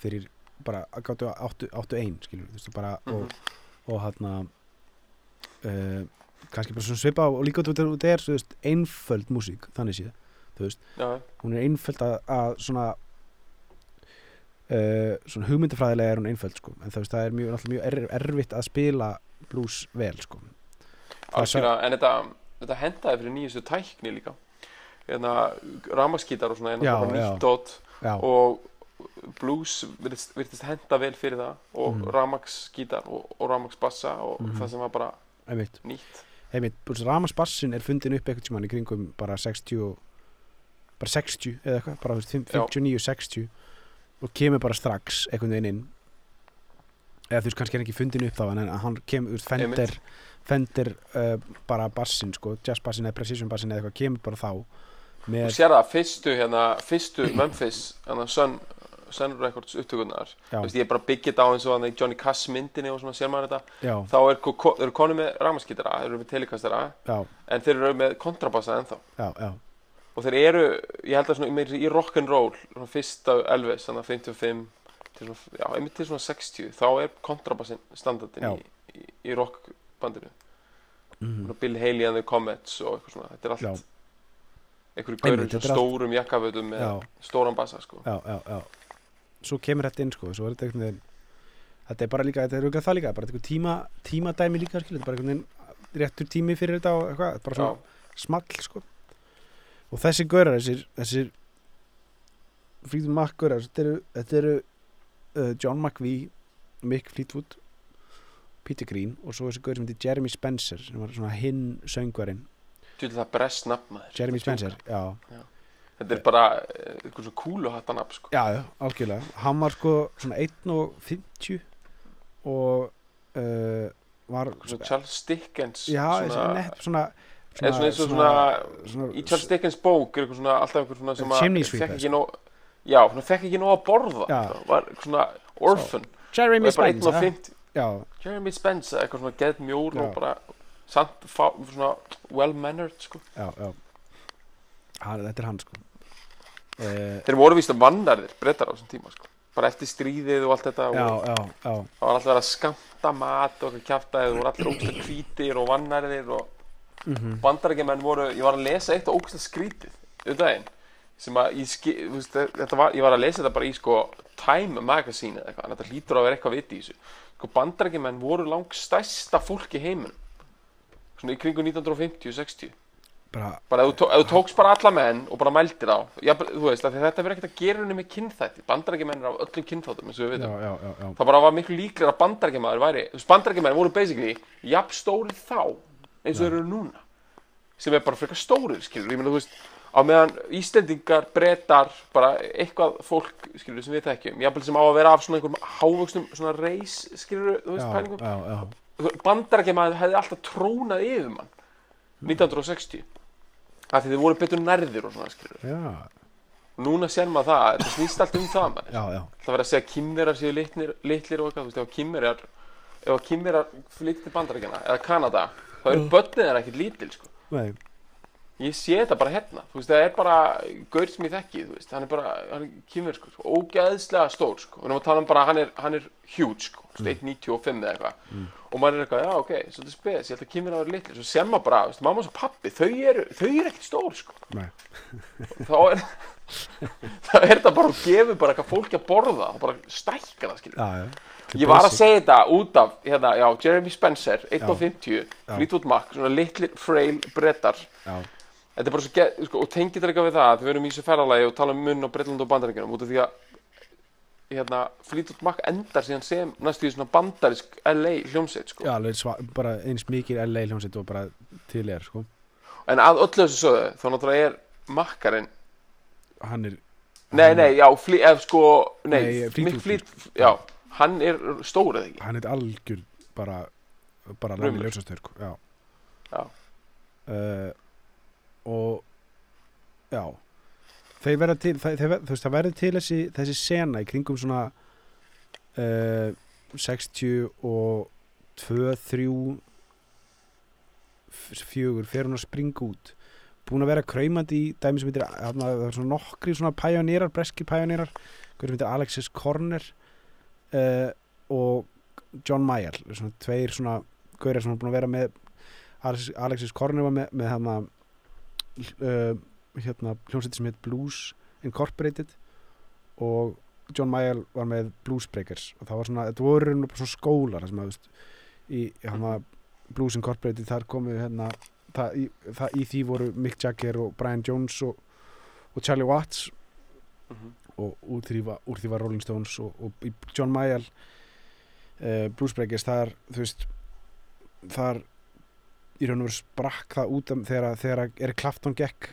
fyrir bara áttu, áttu, áttu ein skilur þú veist bara Mhm. og, og hérna uh, kannski bara svona svipa og líka út þetta er þú veist, einföld músík þannig séð þú veist. Já, hún er einföld að, að svona uh, svona hugmyndafræðilega er hún einföld sko. En þú veist það er mjög, mjög er, erfitt að spila blues vel sko. Það algjörlega en þetta, þetta hendaði fyrir nýjustu tækni líka. Hérna, ramaskítar og svona Já, nýtt dót já, og blues virðist, virðist henda vel fyrir það og mm. ramagsgítar og, og ramagsbassa og Mhm. það sem var bara einmitt. nýtt. Einmitt, Ramasbassin er fundin upp eitthvað tímann í kringum bara 60 og- bara 60 eða eitthvað, bara þú veist, fimm- Já. 59-60 og kemur bara strax einhvern veginn inn. Eða þú veist kannski er ekki fundin upp þá en hann kemur, þú fendir fendir uh, bara bassin sko, jazzbassin eða precision bassin eða eitthvað kemur bara þá og með, sér það fyrstu hérna, fyrstu Memphis hérna, Sun, Sun Records Þú veist, ég er bara byggið á eins og þannig Johnny Cass myndinni og svona sér maður þetta? Já, þá er, eru konur með rafmaskítara þeir eru með telikastara en þeir eru með kontrabassa ennþá. Já, já, og þeir eru, ég held að svona meira í rock'n'roll svona fyrsta Elvis, þannig að 55 til svona, já, einmitt til svona 60 þá er kontrabassin standardin í, í, í rockbandinu. Mm. Bill Haley and the Comets og eitthvað svona, þetta er allt einhverju gaurur stórum jakkafötum með já, stóran bassa sko. já, já, svo kemur þetta inn sko, svo er þetta þetta er bara líka, þetta er auðvitað það líka bara tíma, tímadæmi líka skil, þetta er bara einhvern veginn réttur tími fyrir þetta og eitthvað, bara svona small sko og þessi gaurar, þessir, þessir Freedom Mac gaurar þetta eru, þetta eru uh, John McVie, Mick Fleetwood Peter Green og svo þessi gaur sem heitir Jeremy Spencer sem var svona hinn söngvarinn. Jeremy er Spencer, já, Þetta er bara eh, eitthvað svona kúluhattanafn sko. já, já, algjörlega. Hann var sko svona 1.50 og uh, var Svona Charles Dickens já, svona, svona, eða svona eins og svona, svona í Charles Dickens bók er eitthvað svona alltaf einhver svona sem að fekk ekki nóg já, fekk ekki nóg að borða. Sko. var eitthvað svona orphan. Jeremy er Spencer Jeremy Spencer, eitthvað svona geð mjór og bara samt fá, svona well mannered sko. já, já. Hann, þetta er hann sko. Uh, þeir voru víst að vannarðir brettar á þessum tíma sko. bara eftir stríðið og allt þetta já, og já, já. Það var alltaf að skamta mat og eitthvað kjaftaðið og allir ógstlega hvítir og vannarðir og mm bandarækjumenn voru, ég var að lesa eitt ógstlega skrítið um daginn sem að ég, veist, þetta var, ég var að lesa þetta bara í sko Time Magazine eða eitthvað, þetta hlýtur að vera eitthvað viti í þessu. Sko bandarækjumenn voru langt stærsta fólk í heiminum svona í kringu 1950-60 bara, bara ef þú, tó- ef þú tókst bara alla menn og bara mældir á já, þú veist, þetta verður ekkert að gera henni með kynþætti. Bandarækjumenn er af öllum kynþáttum og það bara var miklu líklega að bandarækjamaður væri bandarækjamaður voru basically jafn stórir þá eins og þeir eru núna sem er bara frekar stórir skilur, ég meina þú veist á meðan Íslendingar, Bretar bara eitthvað fólk skilur sem við þekkjum jafnvel sem á að vera af svona einhverjum hávöxnum svona reis skilur þú veist já, pælingum. bandarækjamaður hefði alltaf trónað yfir mann 1960 af því þið voru betur nærðir og svona skilur já, núna sér maður það, þetta snýst allt um það maður. Það verður að segja að kynverar séu litlir, litlir og eitthvað, þú veist, ef kynverar ef flyttir til bandarækjana eða Kanada, þá eru börnin þeirra ekkert lítil sko. nei, ég sé þetta bara hérna, þú veist, það er bara gaur sem ég þekki, þú veist, hann er bara hann er kynver, sko, ógeðslega stór sko. að um bara, hann er, hann er huge sko, mm. 1.95 eða eitthvað. Og maður er eitthvað, já, ok, svolítið spes, ég held að kynverar eru litlir, svo sem maður bara, þú veist, mamma og pappi þau eru, þau eru ekkert stór, sko. Þá er þá er þetta bara að gefa bara eitthvað fólki að borða, það bara stækkar það, já Ég var að segja þetta út af, hérna, já, Jeremy Spencer, 1.50, Já. Fleetwood Mac, svona litlir, frail brettar. Þetta er bara svo, ge- sko, og tengið þetta eitthvað við það, að við erum í þessu ferralagi og tala um munn á Bretland og bandaríkjunum, út af því að, hérna, Fleetwood Mac endar síðan sem næstu í svona bandarisk LA hljómsveit, sko. já, sva, bara eins mikið LA hljómsveit og bara til er sko En að öllu þessu sögðu, þá náttúrulega er Makkarinn, hann er nei, nei, já, flý, ef sko, nei, Nei, Fleetwood. Fleet, já, hann er stór eða ekki? hann er algjör bara bara Rumur. langi ljósastur já Já. uh, og já þeir verða til þeir, ver- þú veist það verður til þessi, þessi sena í kringum svona uh, 60 og 2, 3 fjögur fer hún að springa út búin að vera kraumandi í dæmi sem heitir það er svona nokkri svona pæjónírar breski pæjónírar, hvernig heitir Alexis Corner uh, og John Mayer svona tveir svona gaurar sem er búin að vera með Alexis, Alexis Corner var með, með hana, uh, hérna hljómsveitir sem heit Blues Incorporated og John Mayer var með Blues Breakers. Og það var svona, þetta voru svona skólar sem að, í hana, Blues Incorporated þar komu hérna það, í, það, í því voru Mick Jagger og Brian Jones og, og Charlie Watts. Mm og úr því var, úr því var Rolling Stones og, og John Mayall uh, Blues Breakers þar þú veist þar í raun og veru sprakk það út þegar, þegar Eric Clapton gekk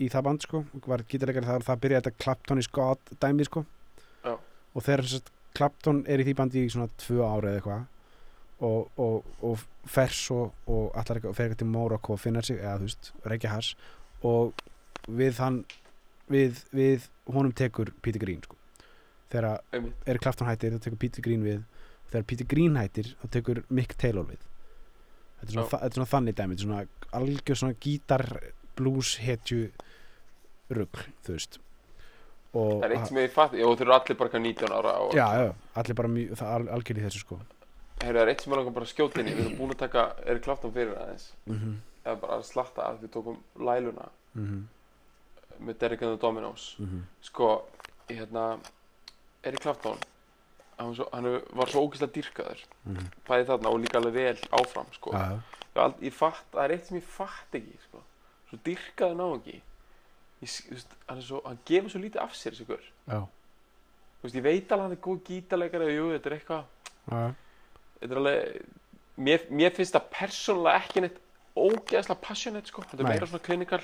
í það band sko var gítarleikari þar það byrjaði þetta Clapton is God dæmi sko Já. og þegar Clapton er í því bandi í svona tvö ára eða eitthvað og, og, og fers og, og allar fer eitthvað til Morocco og finna sig eða þú veist, reykja hass og við hann við, við honum tekur Peter Green sko. þegar Eric Clapton hættir þá tekur Peter Green við. Og þegar Peter Green hættir þá tekur Mick Taylor við. Þetta er svona, þetta er svona þannig dæmi þetta er svona algjör svona gítar blues hetju rugl þú veist. Og Það er eitt sem ég fatt, og þeir eru allir bara eitthvað 19 ára og já, já, allir bara mjög, það er algjör í þessu sko. Heyrðu, það er eitt sem er langar bara að skjóta inn í, við erum búin að taka Erik Clapton fyrir aðeins, mm -hmm. eða bara að slatta að við tókum læluna. Mm með Derek and the Dominos -hmm. sko, hérna Erik Clapton hann svo, hann var svo ógeðslega dýrkaður Mhm. bæði þarna og líka alveg vel áfram sko. já, ég, ég fatt, það er eitt sem ég fatt ekki sko. svo dýrkaður ná ekki ég, hann, svo, hann gefur svo lítið af sér Þú veist, ég veit alveg hann er góð gítarleikari og jú, þetta er eitthvað já, þetta er alveg mér, mér finnst það persónulega ekki neitt ógeðslega passionate sko. þetta er meira svona klinikal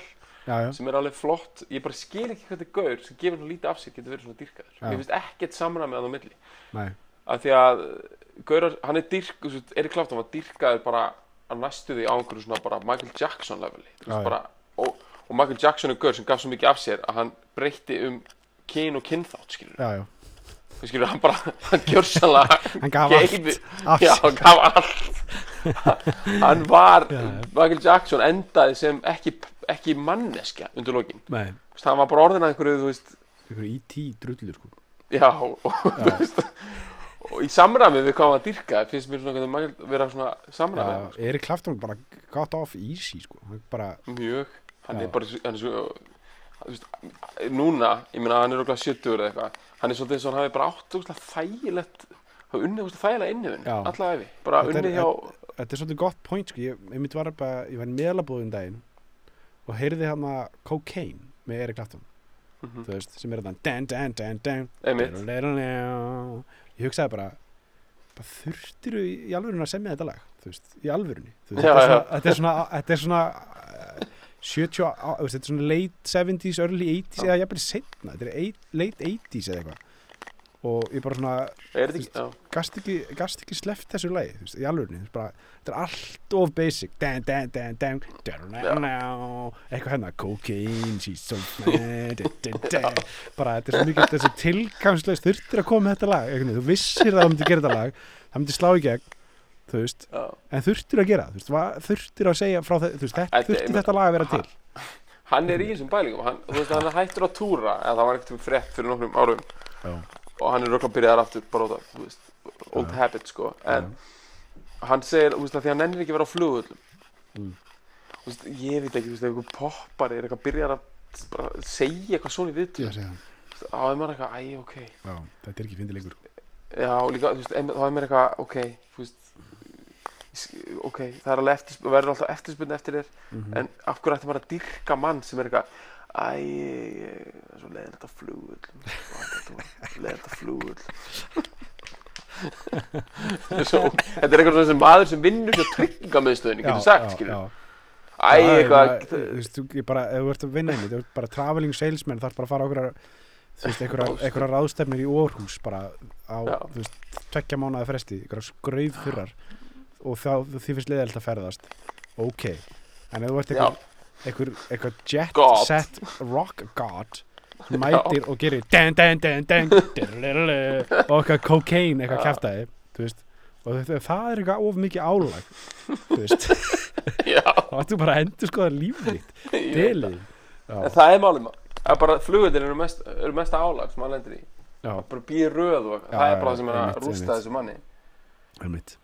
já, sem er alveg flott. Ég bara skil ekki hvað þetta gaur sem gefur svona lítið af sér getur verið svona dýrkaður. Mér finnst ekkert samræmið að á milli. Nei, af því að gaurar, hann er dyrk þú veist, Erik Clapton var dyrkaður bara að næstu því á einhverju svona bara Michael Jackson leveli. Bara, og, og Michael Jackson er gaur sem gaf svo mikið af sér að hann breytti um kyn og kynþátt skilur já, já við skilur hann bara hann gjörsanlega Hann gaf geyfi- allt. Já, hann gaf allt. Hann var Já. Michael Jackson endaði sem ekki, ekki manneskja undir lokin. Hann var bara orðin að einhverju einhverju E.T. drullur sko. Já, og, veist, og í samræmi við hvað hann dyrka finnst mér svona hvernig maður vera svona samræmi Já, Erik Clapton bara got off easy sko. Bara, mjög, hann Já. er bara hann er svo, núna ég meina hann er okkur 70 eða eitthvað hann er svolítið eins og hann hafi bara átt ógeðslega þægilegt hafa unnið ógeðslega þægilega innifinn alla æfi, bara Þetta er- unnið hjá þetta er svolítið gott point sko Ég, ég myndi var bara, ég var í meðlabúðum daginn og heyrði hann að Cocaine með Erik Clapton Mhm. þú veist, sem er þannig dan, dan, dan, dan, ég hugsaði bara bara þurftiru í, í alvörunni að semja þetta lag? Þú veist, í alvörunni. Þú veist, þetta, er svona, þetta er svona þetta er svona uh, 70, á- þú veist, þetta er svona late 70s, early 80s Já. eða jafnvel setna, þetta er eight, late 80s eða eitthvað. Og ég bara svona já, gast ekki, gast ekki sleppt þessu lagi þú veist, í veist, bara, þetta er allt of basic. Dan, dan, dan, dan, eitthvað hérna cocaine, she's so mad bara þetta er svo mikið þessi tilgangslegs þurftir að koma með þetta lag þú vissir að það myndi gera þetta lag það myndi slá í gegn, þú veist. Já. en þurftir að gera, það, þú veist, hvað þurftir að segja frá þetta, þú veist, þetta, Þetta- þurftir þetta lag að vera til? Hann er í þessum bælingum hann, þú veist, hann er hættur að túra eða það var ekkert frétt fyrir nokkrum árum. Já. og hann er röglega byrjaðar aftur bara út af, þú veist, old habit sko. En hann segir, þú veist, að því hann nennir ekki að vera á flugullum Mm. þú veist, ég veit ekki, þú veist, ef einhver poppar er eitthvað byrjar að bara segja eitthvað svona í viðtölu segja hann. á þeim er eitthvað, æ, ok. Já, þetta er ekki fyndið lengur. Já, og líka, þú veist, em- þá er mér eitthvað, ok þú veist ég ok, það er alveg eftir, verður alltaf eftirspunni eftir þér Mhm. en af hverju ætti maður að dyrka mann sem er eitthvað æ, ég það er svo leiðilegt að flugull leiðilegt að flugull þetta er er eitthvað sem maður sem vinnur hjá tryggingamiðstöðinni getur sagt, skilur já. æ, Já, ég eitthvað þú veist, þú ég bara, ef þú ert að vinna einmitt, þú ert bara traveling salesman, þarf bara að fara okkur þú veist, einhverja, ráðstefnir í Orhús bara á, Já. þú veist, tvekja mánuða fresti, einhverja skrauð þurrar og þá, því finnst liðelt að ferðast. Ok, en ef þú ert Já. einhver, einhver, einhver jet God. set rock god mætir og gerir dan, dan, dan, dan, dirrlirrli, og eitthvað cocaine, eitthvað Já. kæftæði og það, er eitthvað of mikið álag þú veist, já, þá ættu bara að endur skoða það. delið. já, það er málum að bara flugullir eru mest, eru mesta álag sem hann lendir í. Já, bara býði röð og Já, það er já, bara það sem er að rústa þessu manni. Einmitt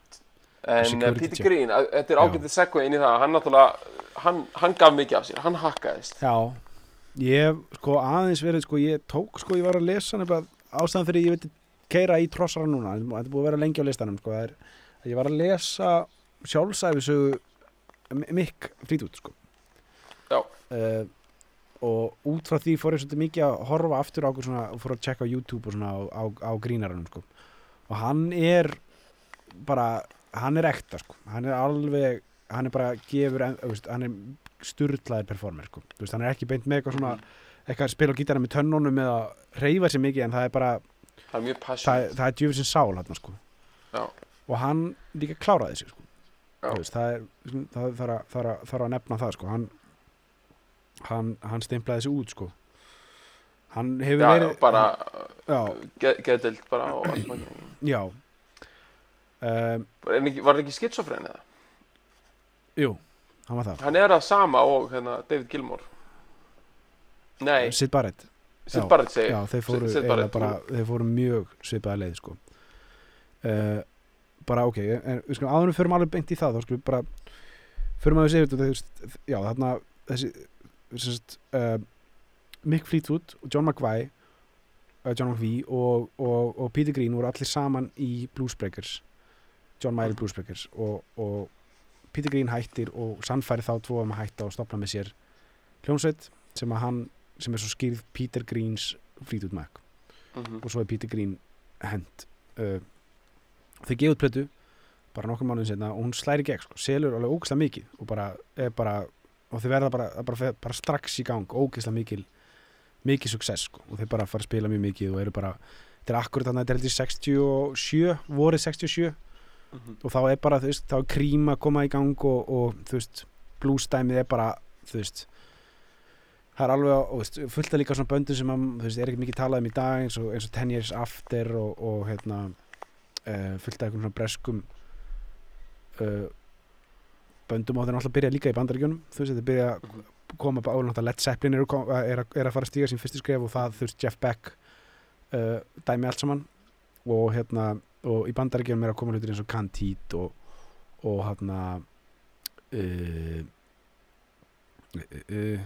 En uh, check. Green, að- þetta er Já. ágætið segva inn í það, hann náttúrulega, hann, hann gaf mikið af sér, hann hakkaðist. já, ég sko aðeins verið sko, ég tók sko, ég var að lesa nefnilega ástæðan fyrir ég veit keira í trossara núna, þetta er búið að vera lengi á listanum sko, það er, ég var að lesa sjálfsæfisögu mikk frítút sko Já. Eh, og út frá því fór ég svolítið mikið að horfa aftur á okkur svona og fór að checka á YouTube og svona á, á, á grínaranum sko og hann er bara, hann er ekta sko, hann er alveg hann er bara gefur, veist, hann er sturlaðir performer sko, veist, hann er ekki beint með eitthvað svona, eitthvað að spila á gítarna með tönnunum eða reyfa sér mikið en það er bara Það er mjög það, það er djöfisinn sál hann sko. Og hann líka kláraði sig sko. Veist, það er það þarf að, að, að nefna það sko. hann, hann, hann stimplaði sig út sko. hann hefur verið já, bara á allmakið já um, var hann ekki, var hann ekki skitsofren eða? jú, hann var það. Hann er það sama og hérna, David Gilmore nei, Sid Barrett. Sid Barrett segi já, þeir fóru, Sid Barrett, bara, þeir fóru mjög svipaða leið sko. uh, bara ok en, við skulum en við förum alveg beint í það þá skulum við bara förum að við þetta já þarna þessi, þessi uh, Mick Fleetwood og John McVie uh, John McVie og, og, og Peter Green voru allir saman í Bluesbreakers John Mayer Bluesbreakers og, og Peter Green hættir og sannfæri þá tvo um að hætta og stopna með sér hljómsveit sem að hann sem er svo skýrð Peter Greens Fleetwood Mac. Mhm. og svo er Peter Green hend uh, þau gefa út plötu bara nokkur mánuðin setna og hún slæri gegn sko, selur alveg ógeðslega mikið og bara, bara og þau verða bara, bara, strax í gang ógeðslega mikil mikið success sko, og þau bara fara að spila mjög mikið og eru bara, þetta er akkurat þannig að þetta er heldur 67, vorið 67 Mhm. og þá er bara, þú veist, þá er krím að koma í gang og, og þú veist, bluesdæmið er bara, þú veist það er alveg, og, þú veist, fullt af líka svona böndum sem að, veist, er ekki mikið talað um í dag eins og, eins og 10 years after og, og hérna uh, fullt af einhvern svona breskum uh, böndum og þeir náttúrulega byrja líka í bandaríkjunum þú veist, þetta byrja að Mhm. koma bara áður náttúrulega Led Zeppelin er, að er, að- er að fara að stíga sín fyrstu skref og það, þú veist, Jeff Beck uh, dæmi allt saman og hérna, og í bandaríkjunum er að koma hlutir eins og Cantít og, og hérna uh, uh, uh,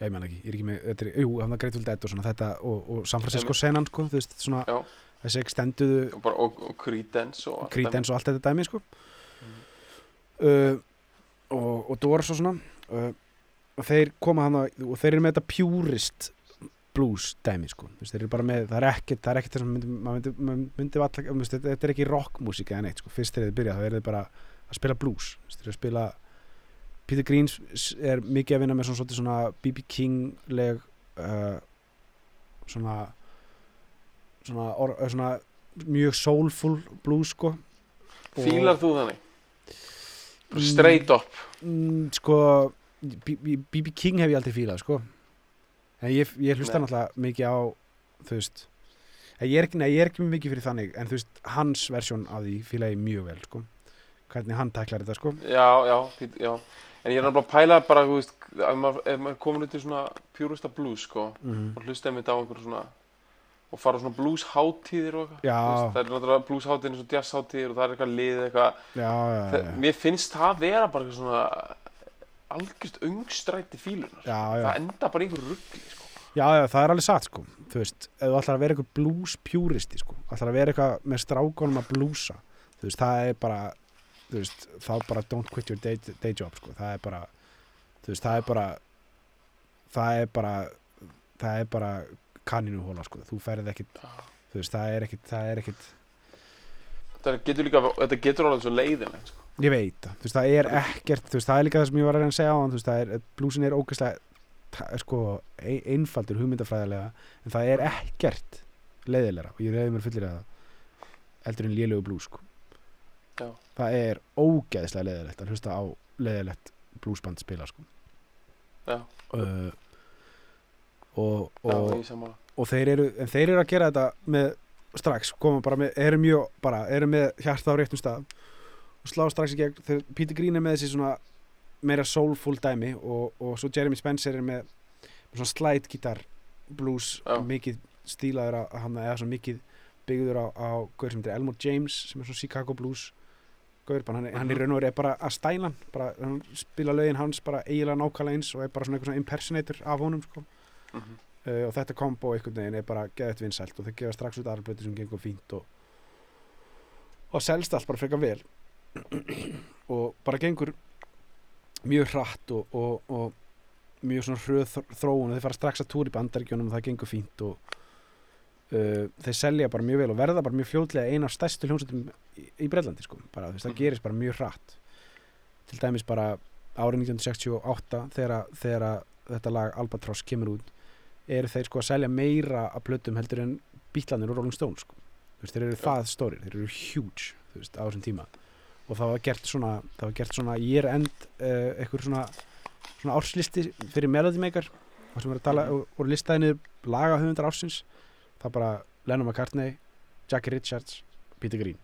ég meina ekki, ég er ekki með þetta er, jú, hann var Grateful Dead og svona þetta og, og San Francisco senan, sko, þú veist, svona Já. þessi extenduðu og, bara, og, og Creedence og og allt þetta dæmi, sko Mhm. uh, og, og Doors og svona uh, og þeir koma hann og þeir eru með þetta purist blues dæmi, sko, þeir eru bara með það er ekkert, það er ekkert þess að myndi, myndi, myndi veist, þetta, er ekki rockmusík eða neitt, sko, fyrst þegar þið byrja, þá er þið bara að spila blues, þeir eru að spila Peter Green s- er mikið að vinna með svona, svona, B.B. King-leg uh, svona svona, or, uh, svona mjög soulful blues sko Fílar þú þannig? Mm. Straight up mm, sko B.B. King hef ég aldrei fílað sko en ég, ég hlusta náttúrulega mikið á þú veist ég er, ekki, nei, ég er ekki mikið fyrir þannig en þú veist, hans versjón af því fíla ég mjög vel sko. Hvernig hann tæklar þetta sko. Já, já, já. En ég er náttúrulega að pæla bara, veist ef maður, er komin út í svona purista blues, sko mm. og hlusta einmitt á einhverju svona og fara á svona blues hátíðir og eitthvað. Það er náttúrulega blues hátíðir eins og jazz hátíðir og það er eitthvað lið eitthvað. Já, já, já, mér finnst það vera bara eitthvað svona algjörst ungstræti fílunar. Það enda bara í einhverju ruggli sko. Já, já, það er alveg satt sko. Þú veist, ef þú ætlar að vera eitthvað blues puristi sko ætlar að vera eitthvað með strákonum að blúsa Þú veist, það er bara Þú veist, þá bara don't quit your day, day job sko. Það er bara Þú veist, það er bara Það er bara Það er bara kaninuhóla sko. Þú ferð ekkit Þú veist, það er ekkit Það er ekkit þetta getur líka þetta getur alveg svo leiðinlega sko. Ég veit það, þú veist, það er ekkert veist, það er líka það sem ég var að reyna að segja á hann það er Blúsin er er sko ein- einfaldur hugmyndafræðilega en það er ekkert leiðilegra og ég reyði mér fullir að eldur en lélegu blús sko. Já. það er ógeðslega leiðilegt að hlusta á leiðilegt blúsband spila sko. Já. uh, og, Já, og, sammála og þeir eru en þeir eru að gera þetta með strax koma bara með, eru mjög bara eru með hjarta á réttum stað og slá strax í gegn, þegar Peter Green er með þessi svona meira soulful dæmi og, og svo Jeremy Spencer er með, með svona slide gitar blues Já. mikið stílaður að hann eða svona mikið byggður á, á gaur sem heitir Elmore James sem er svona Chicago blues gaur, hann, er- hann í Mhm. raun og veru er bara að stæla bara, hann spila lögin hans bara eiginlega nákvæmlega eins og er bara svona eitthvað svona impersonator af honum sko mm -hmm. uh, og þetta kombo einhvern veginn er bara geðið vinsælt og þeir gefa strax út aðra blötu sem gengur fínt og, og selst allt bara frekar vel og bara gengur mjög hratt og, og, og mjög svona hröð þr- þróun. Og þeir fara strax að túra í bandaríkjónum og það gengur fínt og uh, þeir selja bara mjög vel og verða bara mjög fljótlega eina af stærstu hljómsveitum í, í Brellandi sko, bara veist, það Mhm. gerist bara mjög hratt. Til dæmis bara árið 1968 þegar, þegar þetta lag Albatross kemur út eru þeir sko að selja meira af plötum heldur en bítlanir og Rolling Stones sko. Þeir eru það stórir, þeir eru huge veist, á þessum tíma og það var gert svona, það var gert svona year end uh, eitthvað svona, svona árslisti fyrir Melody Maker og sem er að tala Mhm. og, og listaði niður lagahöfundar ársins það bara Lennon McCartney Jackie Richards, Peter Green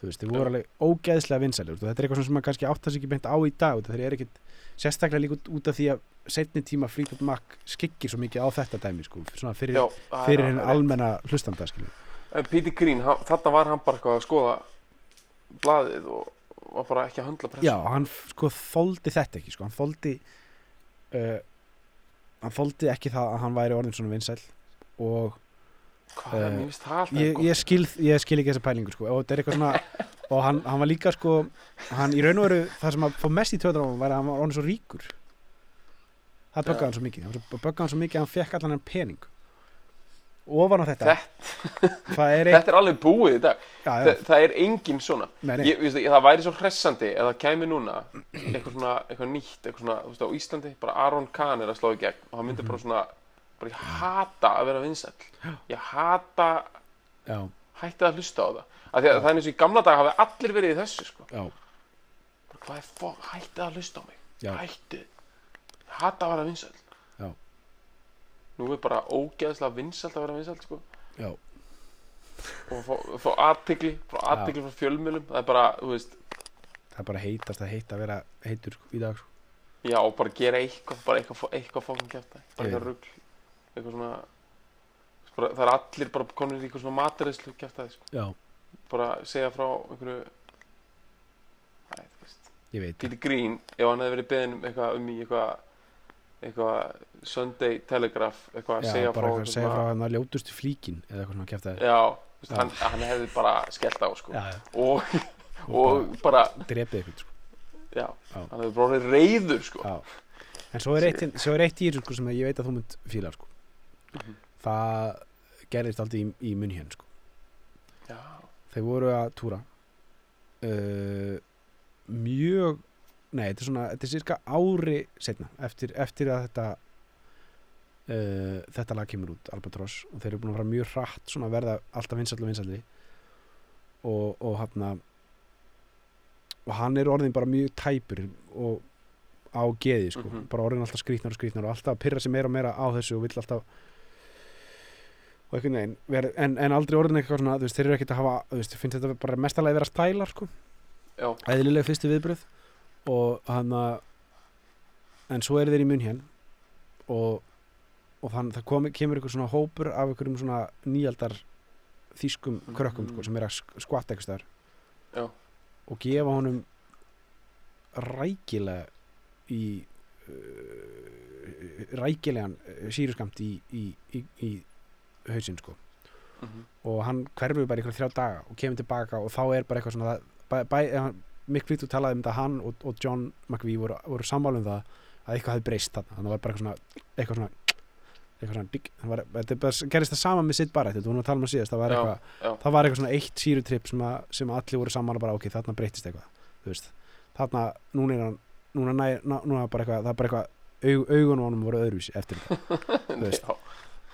þú veist, þeir voru Já. alveg ógeðslega vinsælir og þetta er eitthvað sem maður kannski áttast ekki beint á í dag þeir eru ekkit sérstaklega líka út, af því að setni tíma Fleetwood Mac skikkir svo mikið á þetta dæmi sko, svona fyrir, það er fyrir rétt. almenna hlustanda skilur. En Peter Green, hann, þarna var hann bara eitthvað að skoða blaðið og var bara ekki að höndla pressu Já, hann sko þóldi þetta ekki sko, hann þóldi uh, hann þóldi ekki það að hann væri orðin svona vinsæl og Hvað mér finnst það ég, ég, skil, ég skil ekki þessa pælingu sko, og þetta er eitthvað svona og hann, hann var líka sko hann í raun og veru, það sem að fá mest í töður á hann var að hann var orðin svo ríkur. Það böggaði hann svo mikið. Hann böggaði hann svo mikið að hann fekk allan hann pening ofan á þetta. Þetta- er Þetta er alveg búið í dag. Já, já, Þa, Það er engin svona. Nei, nei, ég, veist, Það væri svo hressandi ef það kæmi núna eitthvað svona, eitthvað nýtt eitthvað svona, þú veist, á Íslandi, bara Aron Kahn er að slá í gegn og hann myndi bara svona bara ég hata að vera vinsæll. Ég hata, já, hætti að hlusta á það. Af því að það er eins og í gamla dag hafi allir verið í þessu sko. já, bara, hvað er fokk, hætti að hlusta á mig? Já. hætti, ég hata að vera vinsæll. Já. Nú er bara ógeðslega vinsælt að vera vinsæll sko. já, og fá, fá aðtigli frá aðtigli frá fjölmjölum það er bara, þú veist, það er bara heitast að heita að vera heitur sko, í dag sko. já, og bara gera eitthvað bara eitthvað, eitthvað fókin kæft bara eitthvað rugl eitthvað svona bara, það er allir bara konur í eitthvað svona maturiðslu kæft sko. já, bara segja frá einhverju Æ, þú veist. Ég veit Peter Green, ef hann hefði verið beðin um eitthvað um í eitthvað eitthvað Sunday Telegraph eitthvað að segja bara frá eitthvað að segja frá hann að ljótustu flíkin eða eitthvað svona kæft að já, Já. hann, hann hefði bara skellt á sko. já, og, og, og bara, drepið eitthvað sko. já, hann hefði bara reyður sko. En svo er eitt, svo er eitt í þessu sko, sem ég veit að þú mynd fíla sko. Mhm. Það gerðist aldrei í, í munn hérna sko. Þeir voru að túra uh, mjög nei, þetta er svona, þetta er cirka ári setna, eftir, eftir að þetta uh, þetta lag kemur út, Albatross og þeir eru búin að fara mjög hratt svona að verða alltaf vinsall og vinsalli og, og hann og hann er orðin bara mjög tæpur og á geði sko, Mhm. bara orðin alltaf skrýtnar og skrýtnar og alltaf að pyrra sig meira og meira á þessu og vill alltaf og einhvern veginn en, en aldrei orðin eitthvað svona, þú veist, þeir eru ekkert að hafa þú veist, finnst þetta bara mestalega vera stælar sko, já, eðlilega fyrstu viðbröð og hann að en svo eru þeir í munn hér og, og þann, það komi, kemur einhver svona hópur af einhverjum svona nýjaldar þýskum krökkum sko, sem er að sk- skvatta eitthvað staðar. Já. og gefa honum rækilega í uh, rækilegan uh, síruskamt í, í, í, í hausinn sko. Mhm, og hann hverfur bara ykkur þrjá daga og kemur tilbaka og þá er bara eitthvað svona bæ, bæ, Mick Fleetwood talaði um þetta hann og, og John McVie voru, voru sammála um það að eitthvað hefði breyst þarna. Þannig að það var bara eitthvað svona eitthvað svona, eitthvað svona digg, það er gerist það sama með sitt bara þetta, um að síðast það var Já, eitthvað, já. það var eitthvað svona eitt sírutripp sem, sem allir voru sammála bara ok, þarna breytist eitthvað þarna, núna er hann núna, næ, núna bara eitthvað, það er bara eitthvað aug, augun á honum voru öðruvísi eftir þetta já,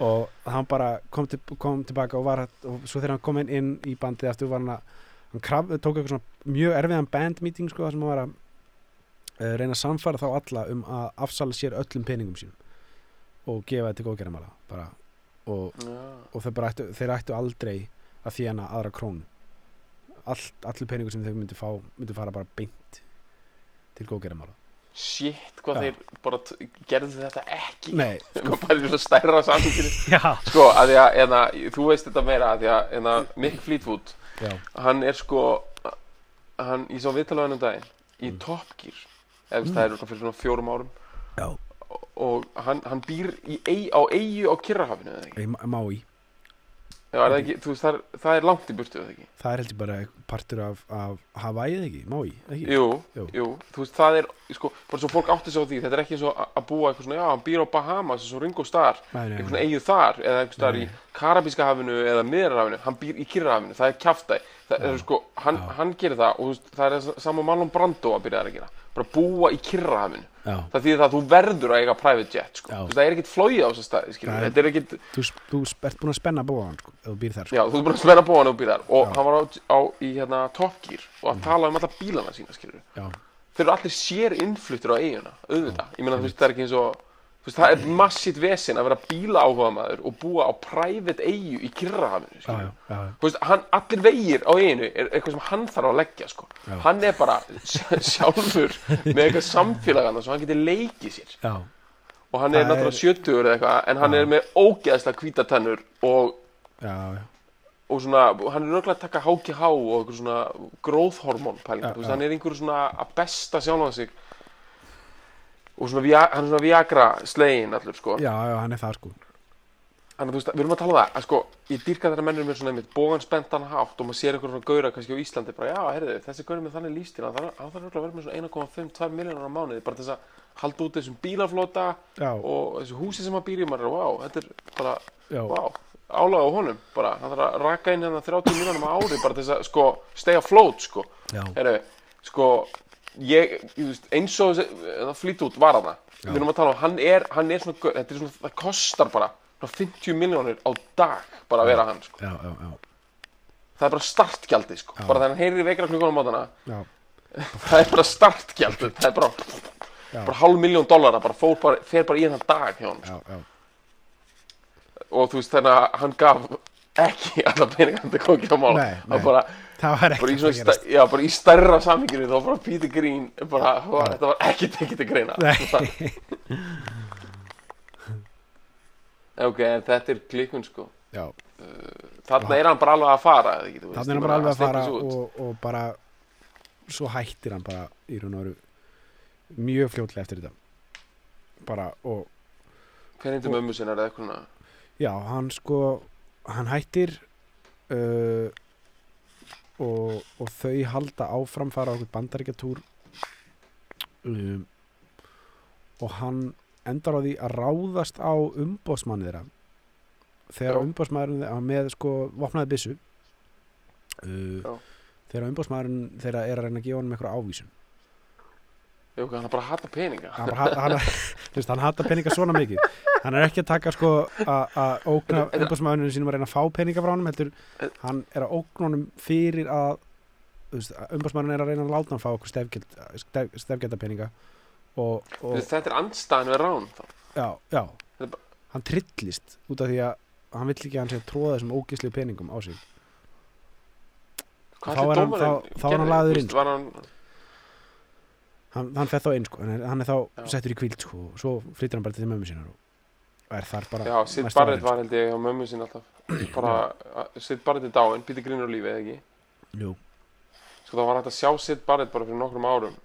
og hann bara kom, til, kom tilbaka og var og svo þegar hann kom inn, inn í bandið aftur var hann að hann kraf, tók eitthvað svona mjög erfiðan band meeting sko, þar sem var að uh, reyna að samfara þá alla um að afsala sér öllum peningum sínum og gefa þetta til góðgerðamála bara. Og, já, og þeir, bara ættu, þeir ættu aldrei að þjána aðra krónu. All, allir peningur sem þeir myndi fá myndi fara bara beint til góðgerðamála shit, hvað Já. þeir bara gerðu þetta ekki. Nei, bara í svona stærra samfélginu já, sko, að því að, eða, þú veist þetta meira að því að, eða, Mick Fleetwood já, hann er sko hann, ég sá viðtala hann um daginn í Mm. Top Gear eða mm. það er fyrir svona fjórum árum já. og, hann, hann býr í, á eigu á Kirrahafinu eða ekki, Ég má- má í Já, er það, ekki veist, það, er, það er langt í burtu eða ekki? Það er heldur bara partur af, af Hawaii eða ekki, í, ekki? Jú, Jú. jú, þú veist, það er sko, bara svo fólk átti sig á því, þetta er ekki og að- búa eitthvað svona, já, hann býr á Bahamas eins og Ringo Starr, eitthvað svona eigu þar eða eitthvað staðar í. Karabíska hafinu eða Miðrarhafinu, hann býr í Kirrahafinu það er kjaftaði, það er sko hann, hann gerir það og þú veist, það er saman Marlon Brando að byrja að gera. Bara búa í Kirrahafinu það þýðir það að þú verður að eiga private jet sko. Það er ekkit flóið á þessar staði þetta er ekkit, þú, þú ert búin að spenna bóðan sko, þú býr þar sko. já, þú er búin að spenna búan og býr þar. Og Já. hann var á, á í hérna Top Gear og að tala um alla bílana sína þeir eru allir sér innfluttir á eiguna auðvitað, ég meina þú veist það er ekki eins og veist, það er massít vesinn að vera bíla áhuga og búa á private eigu í já, Þú veist, hann, allir vegir á eiginu er eitthvað sem hann þarf að leggja sko. Hann er bara sj- sjálfur með eitthvað samfélagana svo hann getur leikið sér. Já, og hann er náttúrulega sjötugur eða eitthvað en hann Já. er með ógeðslega hvítatennur og, já, já, og svona, hann er röglega að taka HGH og eitthvað svona gróðhormón já. hann er einhver svona að besta sjálfan sig og svona, via, hann er svona Viagra slegin allur, sko. Já, já, hann er það sko. Þannig að þú veist, við erum að tala um það, að sko, ég dýrka þeirra mennur með svona einmitt bógan spenntan hátt og maður sér einhver svona gaura kannski á Íslandi, bara já, heyrðu, þessi gaur er með þannig lífstíl, hann þarf hann þarf örugglega að vera með svona 1,5-2 miljonar á mánuði, bara þess að halda út þessum bílaflota já, og þessu húsi sem maður býr í, maður er, wow, þetta er bara, já, wow, álaga á honum, bara, hann þarf að raka inn hérna 30 miljonum á ári, bara þess að, sko, stay afloat, sko, já, heyrðu, sko, ég, ég veist, eins og það flýt út var hana, við erum að tala um, hann er, hann er svona, þetta er svona, það kostar bara, svona 50 miljónir á dag bara að vera hann sko. já, já, já, það er bara startgjaldi sko. Bara þegar hann heyrir veikra klukkan á já, það er bara startgjaldi það er bara, bara hálf miljón dollara bara, fór bara, fer bara í hennan dag hjá hann sko. já, já. og þú veist þannig að hann gaf ekki alla peningar þetta kom ekki á mála Nei, nei. bara, það var ekki svona, að gerast. já, bara í stærra saminginu þá bara Peter Green bara, var, þetta var ekki tekið til greina. Ok, þetta er klikkun sko. Já, þarna er hann bara alveg að fara þannig er hann bara alveg að fara og, og bara svo hættir hann bara í raun og veru mjög fljótlega eftir þetta. Bara og hver hindi mömmu sinnar eða eitthvað svona? já, hann sko hann hættir uh, og, og þau halda áfram fara á okkur bandaríkjatúr um, og hann endar á því að ráðast á umbóðsmann þeirra þegar Já. umbóðsmaðurinn þeirra með sko vopnaði byssu Já. uh, þegar umbóðsmaðurinn þeirra er að reyna að gefa honum eitthvað ávísun Jú, hann bara hata peninga hann, bara, hann, hann, hann hata peninga svona mikið hann er ekki að taka sko að þetta- umbóðsmaðurinn sínum að reyna að fá peninga frá honum heldur hann er að ógna honum fyrir að umbóðsmaðurinn er að reyna að láta hann fá okkur stefgelda peninga og, og þetta er andstæðan við rán þá. já, já. Hann trillist út af því að hann vill ekki að hann sé að tróða þessum ógislu peningum á sig. Þá er hann- þá- þá er hann Þú inn, Var hann, hann, hann fer þá inn sko, hann er þá Já. settur í kvíld sko, og svo flyttir hann bara til mömmu sínar og og er þar bara já, Sid Barrett var held ég á mömmu sinni alltaf. Bara, Sid Barrett er dáinn, Peter Green er á lífi, eða ekki. Jú, Sko það var hægt að sjá Sid Barrett bara fyrir nokkrum árum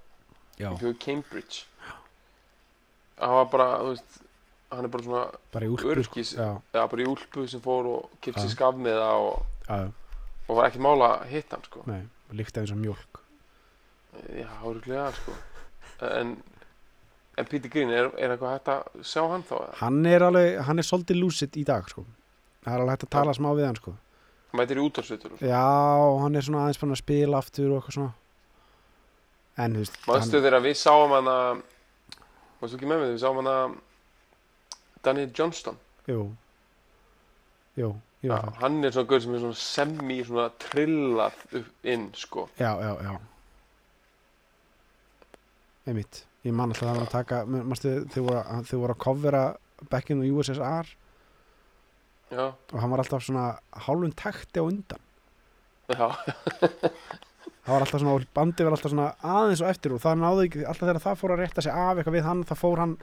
já, í Cambridge. Hann var bara, þú veist Hann er bara svona, bara í úlpu. Öryggis- já, já, bara í úlpu sem fór og kipsi Já. skaf með það og, já, já, og var ekkert mála að hitta hann, sko. Nei, líkti eins og mjólk. Já, háruglega, sko. En, en Peter Green, er, er eitthvað hægt að sjá hann þá? hann er alveg, hann er svolítið lúsitt í dag sko. það er alveg hægt að tala smá við hann sko. Hann mætir í útvarsvitur já, hann er svona aðeins búin að spila aftur og eitthvað svona. En þú veist Manstu þegar við sáum hann að Manstu ekki með mig við sáum hann að Daniel Johnston? Jú, jú, jú Já, já, hann er svona gaur sem er svona semi svona trillað upp inn sko. Já, já, já. Einmitt ég man alltaf að það var að taka manstu, þau voru, að- þau voru að covera back in the USSR Já, og hann var alltaf svona hálfum takti á undan. Já, það var alltaf svona, bandi var alltaf svona aðeins og eftir og það náði ekki, alltaf þegar það fór að rétta sig af eitthvað við hann, þá fór hann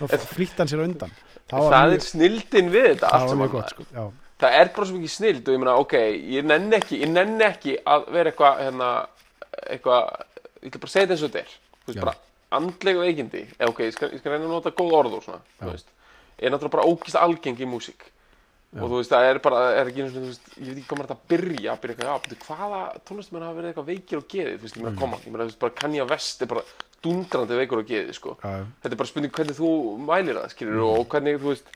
þá flýtti hann sér undan. Það það er snildin við þetta það gott sko. Það er bara svo mikið snild og ég meina, ok, ég nenni ekki ég nenni ekki að vera eitthvað hérna, eitthvað, ég ætla bara segja þetta eins og þetta er andlega veikindi. Eða ok, ég skal, ég skal reyna að nota góð orð og svona, þú veist. Er náttúrulega bara ógist algeng í músík. Og þú veist, það er bara, er ekki einu svona, þú veist, ég veit ekki hvað maður þetta að byrja byrja eitthvað, já, betur, hvaða tónlistamenn hafa verið eitthvað veikir og geðið, þú veist, ég Mm. meina, koma ég meina, þú veist, bara Kanye West er bara dundrandi veikur og geðið, sko. Þetta er bara spurning hvernig þú mælir það, skilur Mm. og hvernig, þú veist,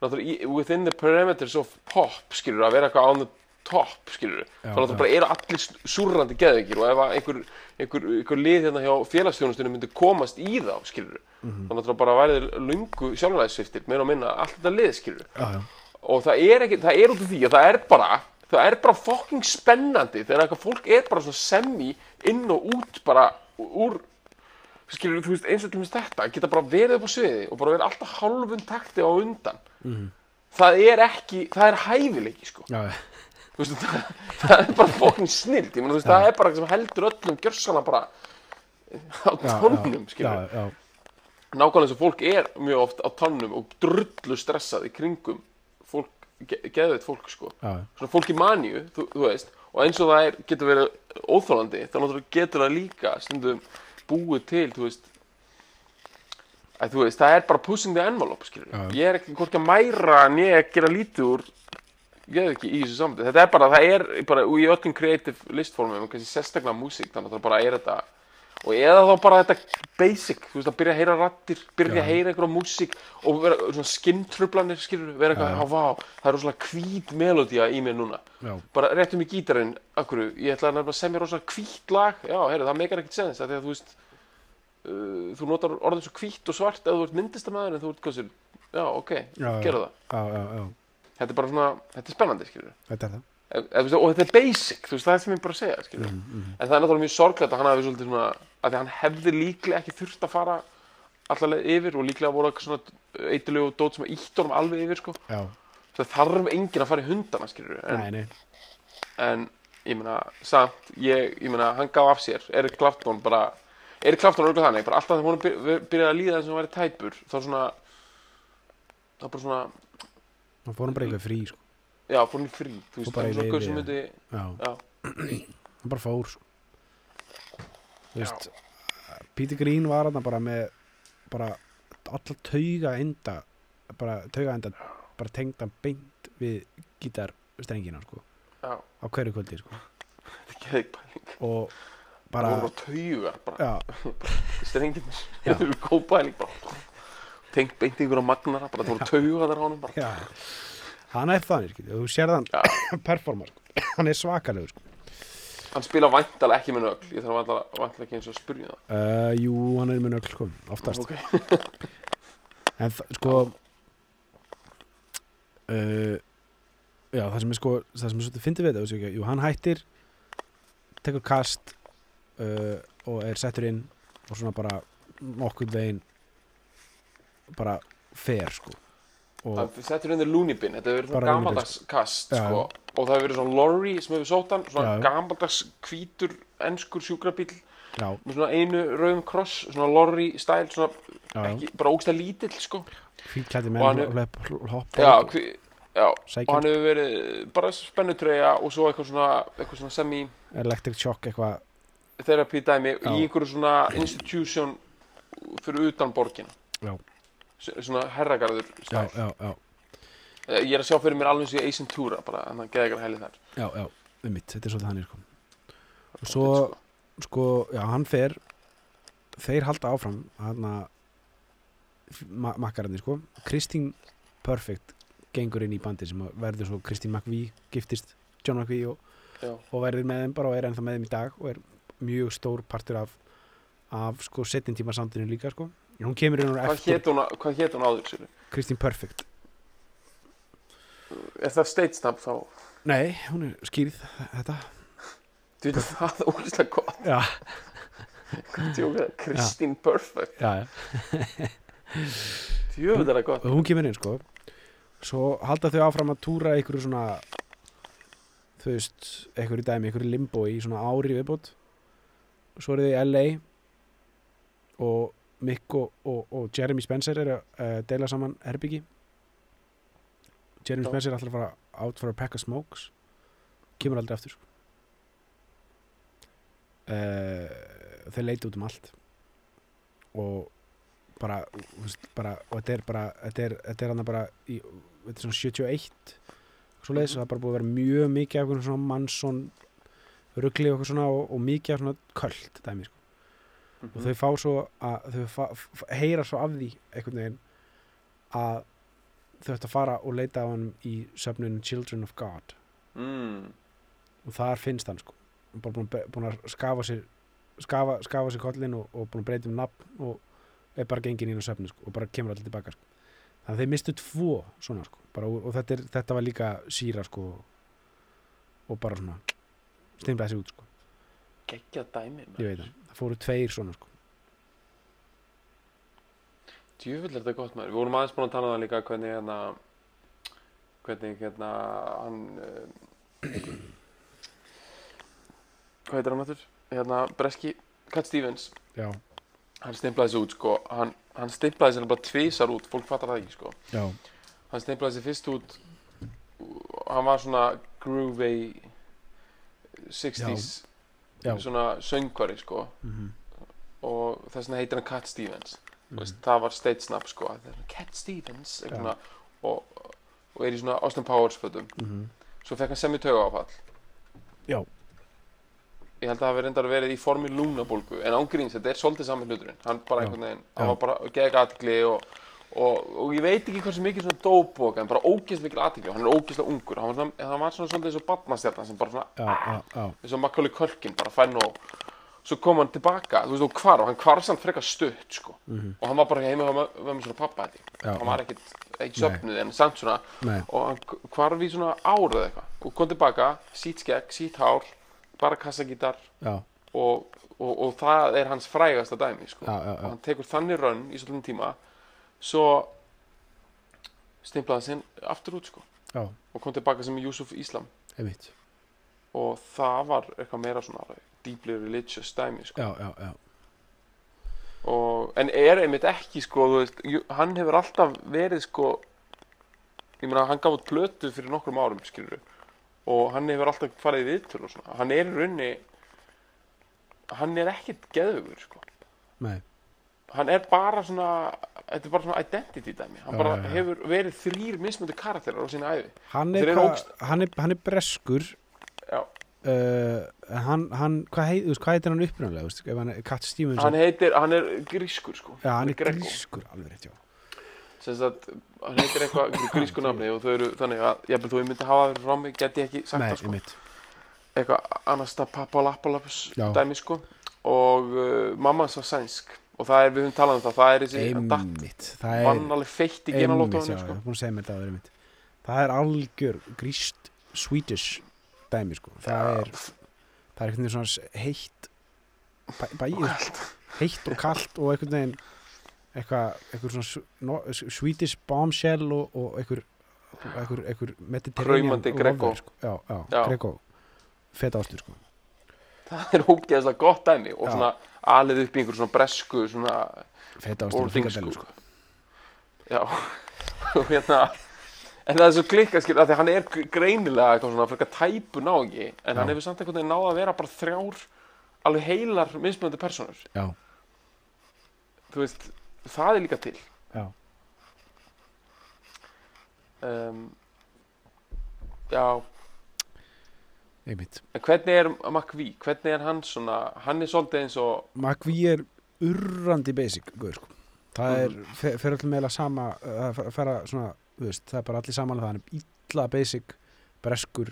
náttúrulega within the parameters of pop, skilur að vera eitthvað on the top, skilur Já, þá náttúrulega já. bara eru allir súrrandi geðveikir og ef að einhver, einhver, einhver lið hérna hjá félagsþjónustunum myndi komast í þá, skilur Mhm. þá náttúrulega bara værið lungu sjálfræðissviftir, meira og minna, allt þetta lið, skilur já, já. og það er ekki, það er út af því að það er bara það er bara fucking spennandi þegar eitthvað fólk er bara svona semi inn og út bara úr skilur þú veist eins og mér þetta geta bara verið upp á sviði og bara verið alltaf hálfum takti á undan Mhm. það er ekki, það er hæfileiki sko Já, veist, það, það er bara fokkin snild. Þú veist það er bara eitthvað sem heldur öllum gjörsana bara á tónum já, skilur já, já, nákvæmlega eins og fólk er mjög oft á tannum og drullu stressað í kringum geðveit fólk sko. Já, svona fólk í maníu, þú, þú veist og eins og það er, getur verið óþólandi þá náttúrulega getur það líka stundum búið til, þú veist að þú veist, það er bara pushing the envelope, skilur Já. ég er ekki hvorki að mæra en ég að gera lítið úr ég veit ekki í þessu samtöð þetta er bara, það er bara í öllum creative listformum, kannski sérstaklega músík þannig að það bara er þetta. Og eða þá bara þetta basic, þú veist að byrja að heyra rattir, byrja að heyra einhverja músík og vera svona skinntrublanir skilur, vera eitthvað, já, vá, það er rosalega hvít melodía í mér núna. Já, bara réttum í gítarinn akkur, ég ætla að semja rosalega hvít lag. Já, heyrðu, það meikar ekkert sens að þú veist uh, þú notar orðin svo hvít og svart ef þú ert myndistamæður en þú ert sér já, ok, Já, gera það. Já, þetta er bara svona, þetta er spennandi, þetta er það. Þú veist, og þetta er basic, þú veist, það er sem ég bara segja mm, mm. en það er náttúrulega mjög sorglegt að hann hafi svolítið svona að hann hefði líklega ekki þurft að fara allavega yfir og líklega voru eitthvað svona eitulegu og dót sem að ítt honum alveg yfir sko. Það þarf enginn að fara í hundana en, nei, nei, en ég meina, samt, ég, ég meina, hann gaf af sér, Erik Clapton bara, Erik Clapton er auðvitað þannig, bara alltaf þegar hún byr, byrjaði að líða þess að hann væri tæpur, þá svona, þá bara svona, þá fór hann bara eitthvað frí sko. já, fór hann í frí, þú veist, það er svona gaur sem myndi, hann bara fór sko. Þú veist Peter Green var hann bara með bara alla tauga enda bara tauga enda bara tengdan beint við gítarstrengina sko, á hverju kvöldi sko. þetta er geðið pæling, og bara, bara það voru strenginir, Já. þetta eru góð pæling, bara, tengt beint í einhverja magnara, bara það voru taugar þar á honum, bara, já. Hann er þannig, skilja, þú sér þann performa, sko. hann er svakalegur sko. hann spila væntalega ekki með nögl, ég þarf væntalega ekki eins og að spyrja það, uh, jú, hann er með nögl sko, oftast. Ok, en sko uh, já, það sem er sko það sem er svolítið fyndið við þetta, jú, hann hættir tekur kast uh, og er settur inn og svona bara nokkuð veginn bara fer sko. Og það settur inn þér Looney Bin, þetta hefur verið gamaldags kast, sko, og það hefur verið svona lorry sem hefur sótt hann, svona Já. gamaldags hvítur, enskur sjúkrabíl, já, með svona einu rauðum kross, svona lorry stæl, svona ekki, bara ógstæð lítill, sko, hvítklætti Og menn hann er- og hlöp, hopp já, hví, já, og sækjum, hann hefur verið bara spennutreyja og svo eitthvað svona, eitthvað svona semi electric shock eitthvað. Therapy dæmi Já. í einhverju svona institution fyrir utan borgina. Já. Svona herragarður já, stæl já, já, Eh, ég er að sjá fyrir mér alveg og í Ace Ventura bara, þannig að geða ykkur helið þar já, já, um mitt þetta er svolítið hann sko. og svo Sko. já, hann fer þeir halda áfram hann að ma makkararnir, sko Kristín Perfect gengur inn í bandi sem að verður svo Kristín McVie giftist John McVie og, Já. og verður með þeim bara og er ennþá með þeim í dag og er mjög stór partur af af sko setjum tíma samtinu líka sko hún kemur inn hvað eftir. hvað hét hún áður sér? Kristín Perfect er það state stamp þá? Nei, hún er skýrð þetta. Þú veit það er ógeðslega gott. Já, Kristín Perfect já, já. Er það gott. Og hún kemur inn sko. Svo halda þau áfram að túra einhverju svona þú veist, einhverju dæmi, einhverju limbo í svona ári viðbót. Og svo eru þau í LA og Mick og, og, og Jeremy Spencer eru að uh, deila saman herbyggi. Jeremy. Spencer er alltaf að fara out for a pack of smokes. Kemur aldrei aftur uh, þeir leita út um allt. Og bara, bara og þetta er bara, þetta er, þetta er hann bara í, þetta er svona 71 svo leiðis, það er bara búið að vera mjög mikið af einhvern svona mannsson rugli og eitthvað svona og, og mikið af svona köld dæmi, sko. Og þau fá svo að þau heyra svo af því einhvern veginn að þau ættu að fara og leita á hann í söfnun Children of God mm. og þar finnst hann sko búin, að- búin að skafa sér skafa, skafa sér kollin og, og búin að breyta um nafn og er bara gengin inn á söfnu sko, og bara kemur allir tilbaka sko. þannig að þeir mistu tvo svona sko bara, og, og þetta, er, þetta var líka síra sko og bara svona stimlaði sig út sko, geggja dæmi ég veit það. Það fóru tveir svona sko. Djöfull er þetta gott maður. Við vorum aðeins búin að tala um það líka hvernig hérna hvernig hérna hann uh, hvað heitir hann aftur? Hérna Breski Cat Stevens. Já, hann stimplaði þessu út sko. Hann, hann stimplaði þessu bara tvisar út. Fólk fattar það ekki sko. Já, hann stimplaði þessu fyrst út hann var svona groovy 60s já. Svona söngvari sko mhm, og þess vegna heitir hann Cat Stevens mhm. veist, það var stage snap sko Cat Stevens svona, og, og er í svona Austin Powers fötum mhm. svo fekk hann semi tauga áfall Já. ég held að það hafi reyndar verið í formi lúnabólgu en ángríns, þetta er svolítið sami hluturinn hann bara Já. einhvern veginn, Já. hann var bara gegn aðtikli og, og, og ég veit ekki hversu mikið svona dópbók en bara ógeðslega mikil aðtikli og hann er ógeðslega ungur. Hann var svona, hann var svona svolítið eins og badnastjarnan sem bara svona eins og Macaulay Culkin bara fænn og svo kom hann tilbaka, þú veist, og hvar og hann hvarf samt frekar stutt, sko. Mhm, og hann var bara heima hjá mö- mömmu svona pappa ég. já, hann var ekkit, ekki Nei. söfnuð en samt svona nei, og hann hvarf í svona árið eitthvað. Og kom tilbaka, sítt skegg, sítt hár bara kassagítar og, og, og það er hans frægasta dæmi sko. já, já, og já, hann tekur þannig rönn í svolítið tíma svo stimplaði sinn aftur út sko. já, og kom tilbaka sem Yusuf Islam. Einmitt, og það var eitthvað meira svona deeply religious dæmi sko. já, já, já, og, en er einmitt ekki sko, veist, hann hefur alltaf verið sko ég meina hann gaf út plötu fyrir nokkrum árum skilur og hann hefur alltaf farið í viðtöl og svona, hann er í raunni hann er ekkit geðugur sko, nei, hann er bara svona þetta er bara svona identity dæmi. Hann Já, bara já, já. hefur verið þrýr mismöndi karakterar á sína æfi hann er, ógst- hann er, hann er breskur, uh, hann, hann, hvað, heit, veist, hvað heitir hann ef hann heitir, hann er grískur sko. Já, hann er Gregor. grískur, alveg rétt, já, sagt, hann heitir eitthvað grísku nafni og þau eru þannig að þú myndi hafa það fyrir rámi get ég ekki sagt það sko. eitthvað Anastapapalapalaps Já. dæmi sko og uh, mamma var sænsk og það er, við höfum talað um það, það er þessi hann datt einmitt, það er, vann alveg feitt í genalóttunum já, sko. það er algjör gríst Swedish dæmi, sko, það er, það er einhvern veginn svona heitt, bæ, bæ, heitt og kalt og einhvern veginn eitthvað, eitthvað svona no, Swedish bombshell og, og einhver einhver, einhver Mediterranean Kraumandi Greco. lover, sko. já, já, Já. Greco feta ástur sko. Það er ógeðslega gott dæmi og svona alið upp í einhver svona bresku svona orðingsku sko. já. Og hérna en það er svo klikka skil að því að hann er greinilega eitthvað svona frekar tæpu nági en hann Já. hefur samt einhvern veginn náð að vera bara þrjár alveg heilar mismunandi personur já, þú veist, það er líka til. Já, um, já, einmitt. En hvernig er McVie, hvernig er hann svona hann er svolítið eins og McVie er urrandi basic guður, sko. það er, Mhm. fer, fer allir meðlega sama uh, að fara svona, þú veist, það er bara allir saman það hann er illa basic breskur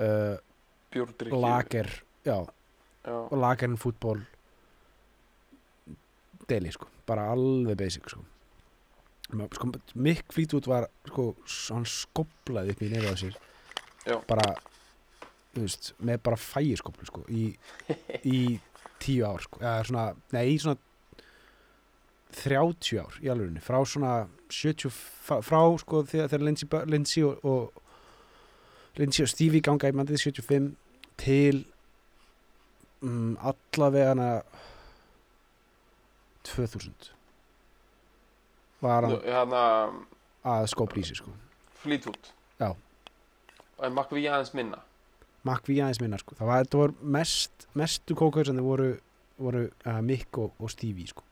uh, lager já, já, og lagerinn fútból deli sko, bara alveg basic sko, sko Mick Fleetwood var sko, hann skoplaði upp í nefið á sér. Bara veist, með bara fægiskoplu sko, í, í tíu ár sko, eða svona, nei, svona 30 ár í alvegurinn, frá svona 70, frá, sko þegar, þegar Lindsay, Lindsay og, og Lindsay og Stevie ganga í mandið 75 til um, allavega 2000 var hann hérna að sig sko. Fleetwood Já. en McVie aðeins minna McVie aðeins minna sko. það var, þetta var mest, mestu kókausandi voru, voru uh, Mick og, og Stevie sko.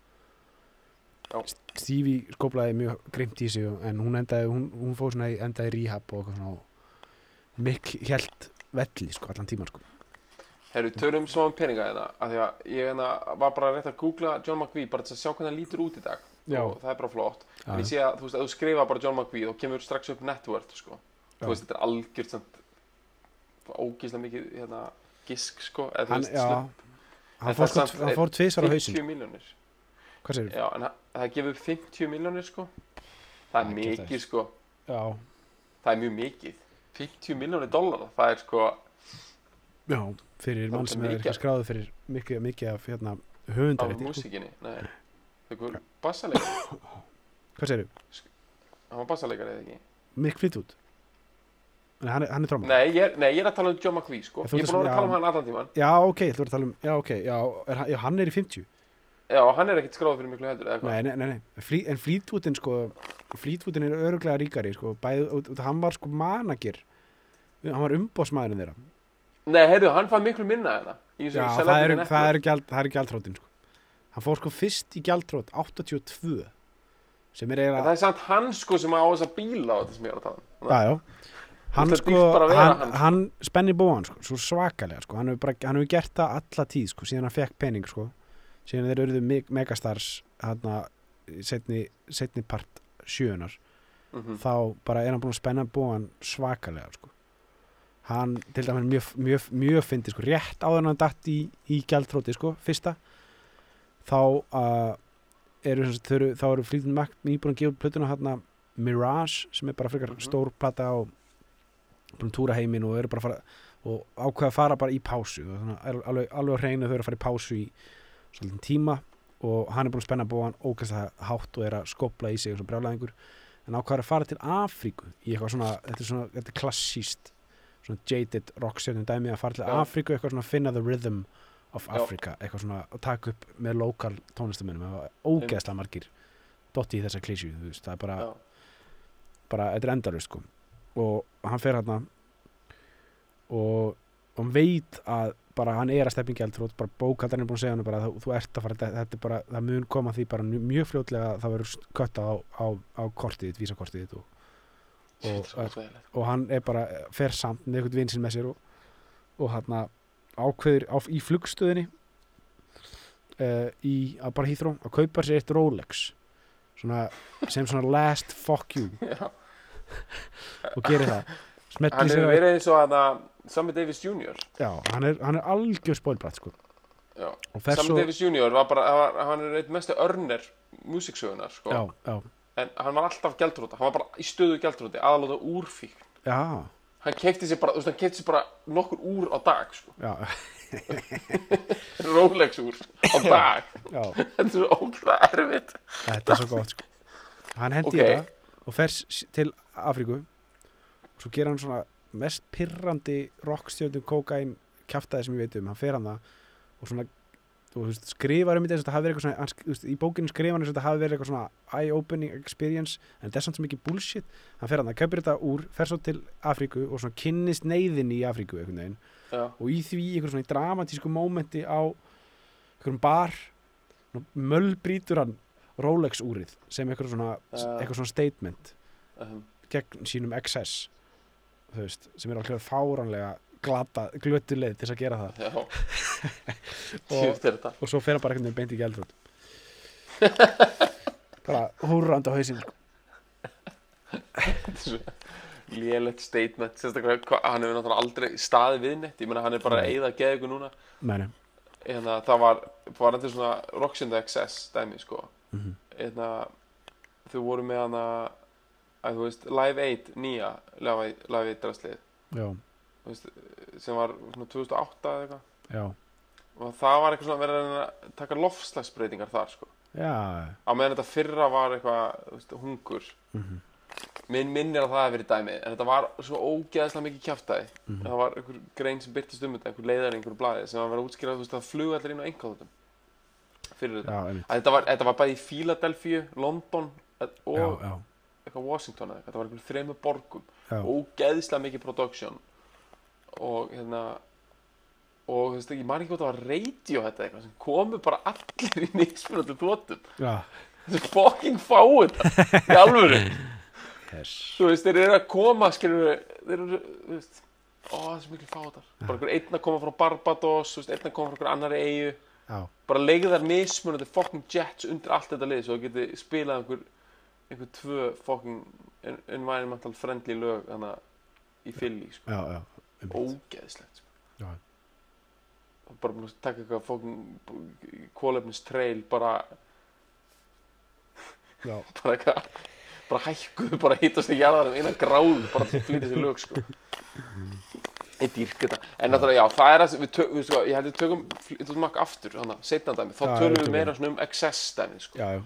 Já. Stevie skóplaði mjög grimt í sig og- en hún endaði, hún, hún fór svona endaði rehab og svona og Mick held velli sko, allan tíman sko. Herru, tölum smá um peninga hérna af því að ég hérna var bara rétt að googla John McVie bara til að sjá hvernig hann lítur út í dag Já. og það er bara flott en ég sé að þú veist, ef þú skrifa bara John McVie þá kemur strax upp net worth sko. Þú veist, þetta er algjört samt, ógeðslega mikið hérna, gisk sko eða, þú hann, já, hann fór, það sko, hann fór tvisvar á hausin 50 miljónir hvað segir já, en það, það gefur upp 50 miljónir sko. Það er Það er mikið sko. Já, það er mjög mikið. 50 miljónir dollara, það er sko já, fyrir Það mann er sem er ekki skráður fyrir mikið, mikið af hérna, af höfundarétti sko. músikinni Nei. Einhver bassaleikari, Hvað segirðu? hann var bassaleikari eða ekki? Mick Fleetwood Nei, hann er, hann er tróma Nei, ég er, nei, ég er að tala um John McVie, sko. Ég er búin að vera að- tala um hann allan tíman. Já, ok, þú ert að tala um Já, ok, já, er, já hann er í 50 Já, hann er ekkert skráð fyrir miklu heldur, eða hvað? Nei, nei, nei, nei. Flý, En Fleetwoodin, sko Fleetwoodin er öruglega ríkari, sko Bæði, út, út, hann var sko managir Hann var umbóðsmaðurinn þeirra Nei, heyrðu, hann fann miklu minna en það. Já, það er, það er, er gjaldrótin, sko Hann fór sko fyrst í gjaldrót 82 sem er eiginlega það er samt hann, sko, sem á þessa bíla á þetta sem ég er að tala um. Já, já Hann sko, að hann, hann, spenni bóan sko, svo svakalega sko, hann hefur, hefur gert það alla tíð sko, síðan hann fekk pening sko, síðan þeir eruðu me megastars hann setni, setni part sjöunar Mhm. þá bara er hann búin að spenna bóan svakalega sko. hann til dæmis mjög, mjög, mjög fyndi sko, rétt áður en hann datt í, í gjaldróti sko, fyrsta þá uh, eru, þau eru, þá eru flýtum makt nýbúin að gefa plötuna hann Mirage sem er bara frekar Mhm. stór plata á búin að túra heiminn og að og ákveða að fara bara í pásu og að alveg, alveg hreinu þau eru að fara í pásu í svolítið tíma og hann er búin að spenna bóðan ókast að hátt og er að skopla í sig og svo brjálæðingur en ákveða að fara til Afríku í eitthvað svona, þetta er svona, þetta er klassíst svona jaded rockstjörnum dæmi að fara til. Afríku, eitthvað svona finna the rhythm of. Africa, eitthvað svona og taka upp með lokal tónlistamennum það var ógeðslega margir dotti í þessa klísju, þú veist, það er bara Já. bara, þetta er endalust sko og hann fer hérna og, og hann veit að bara hann er að stefni gjaldrót bara bókaldarinn er búin að segja hann bara þú, þú ert að fara, þetta, er bara, það mun koma því bara mjög- fljótlega að það verður kötta á, á, á kortið vísakortið og, og, óþægilegt. og hann er bara, fer samt með einhvern vinn sinn með sér og, og hann ákveður á, í flugstöðinni uh, í, að bara hýþró að kaupa sér eitt Rolex svona, sem svona last fuck you Já. og gerir það Hann smetli hefur að verið eins og hann að Sammy Davis Jr. já, hann er, hann er algjör spólbrætt sko. Sammy svo Davis Jr. var bara, hann var- hann er eitt mestu örnir músiksögunar, sko. já, já, En hann var alltaf gjaldróta, hann var bara í stöðu gjaldróti, aðalóta úrfík. já, Hann keipti sér bara, hann bara nokkur úr á dag, sko. já, Rolex úr á dag. Þetta er svo ógæða erfitt. þetta er svo gott sko. hann hendi Ok. þetta og fer s- til Afríku. Og svo gera hann svona mest pirrandi rockstjöndum kókain kjaftaði sem ég veit um, hann fer hann það og svona og, veist, skrifar um þetta í bókinu skrifar hann eins og þetta hafi verið eitthvað svona eye-opening experience en þetta er samt svo mikið bullshit. Hann fer hann það, kaupir þetta úr, fer svo til Afríku og svona kynnist neyðinni í Afríku einhvern veginn. Já, og í því einhver svona dramatísku mómenti á einhverjum bar mölbrýtur hann Rolex úrið sem eitthvað svona, eitthvað svona statement um, gegn sínum XS veist, sem er alveg fáranlega glata, glötu leið til að gera það. Og- og svo fer hann bara einhvern veginn beint í gældrút bara húrrandi á hausinn sko. Lélegt statement, sérstaklega, hann hefur náttúrulega aldrei staðið við neitt, ég meina hann er bara að Nei. eyða geða ykkur núna. Meni. En það var, var the Excess dæmi, sko. Mm -hmm. En þau voru með hana, að þú veist, Live 8, nýja Live, Live 8 drastlið, sem var svona 2008 eða eitthvað. já, Og það var eitthvað svona verið að taka lofslagsbreytingar þar, sko. já Á meðan þetta fyrra var eitthvað, veist, hungur. mm Minn minnir að það hefði verið dæmið, en þetta var svo ógeðslega mikið kjaftaði. Mhm. Það var einhver grein sem byrtist um þetta, einhver leiðar í einhverju blaði sem var vera að útskýra, þú veist, að fluga allir inn á einkáðutum. Fyrir þetta. Þetta var, þetta var bæði í Philadelphia, London eh, og já, já, eitthvað Washington eða eitthvað. Þetta var einhver þremur borgum. já, Ógeðslega mikið production. Og hérna, og þú veist, ég man ekki hvað það var radio þetta eitthvað sem komu bara allir í þóttum. já. Þetta er fucking fáið þetta, í alvöru. Yes. þú veist, þeir eru að koma skilur, þeir eru, þú veist ó, það er svo miklu fátar bara einhver einn að koma frá Barbados, þú veist, einn að koma frá einhver annari eigu já, bara leigðar mismunandi fucking jets undir allt þetta lið svo það geti spilað einhver einhver tvö fucking en- environmental friendly lög þannig í fylli, sko, ógeðslegt sko. bara búin að taka eitthvað fucking kólefnis trail bara, já. bara eitthvað bara hækkuðu, bara hittast í jarðar um eina gráð bara til að flytja sér lög, sko Ég dýrk þetta En náttúrulega, já, það er að við, tök, við sko, ég held við tökum Mac aftur, þannig að setna dæmi Þá Já, tölum við tökum meira svona um excess dæmi, sko já, já.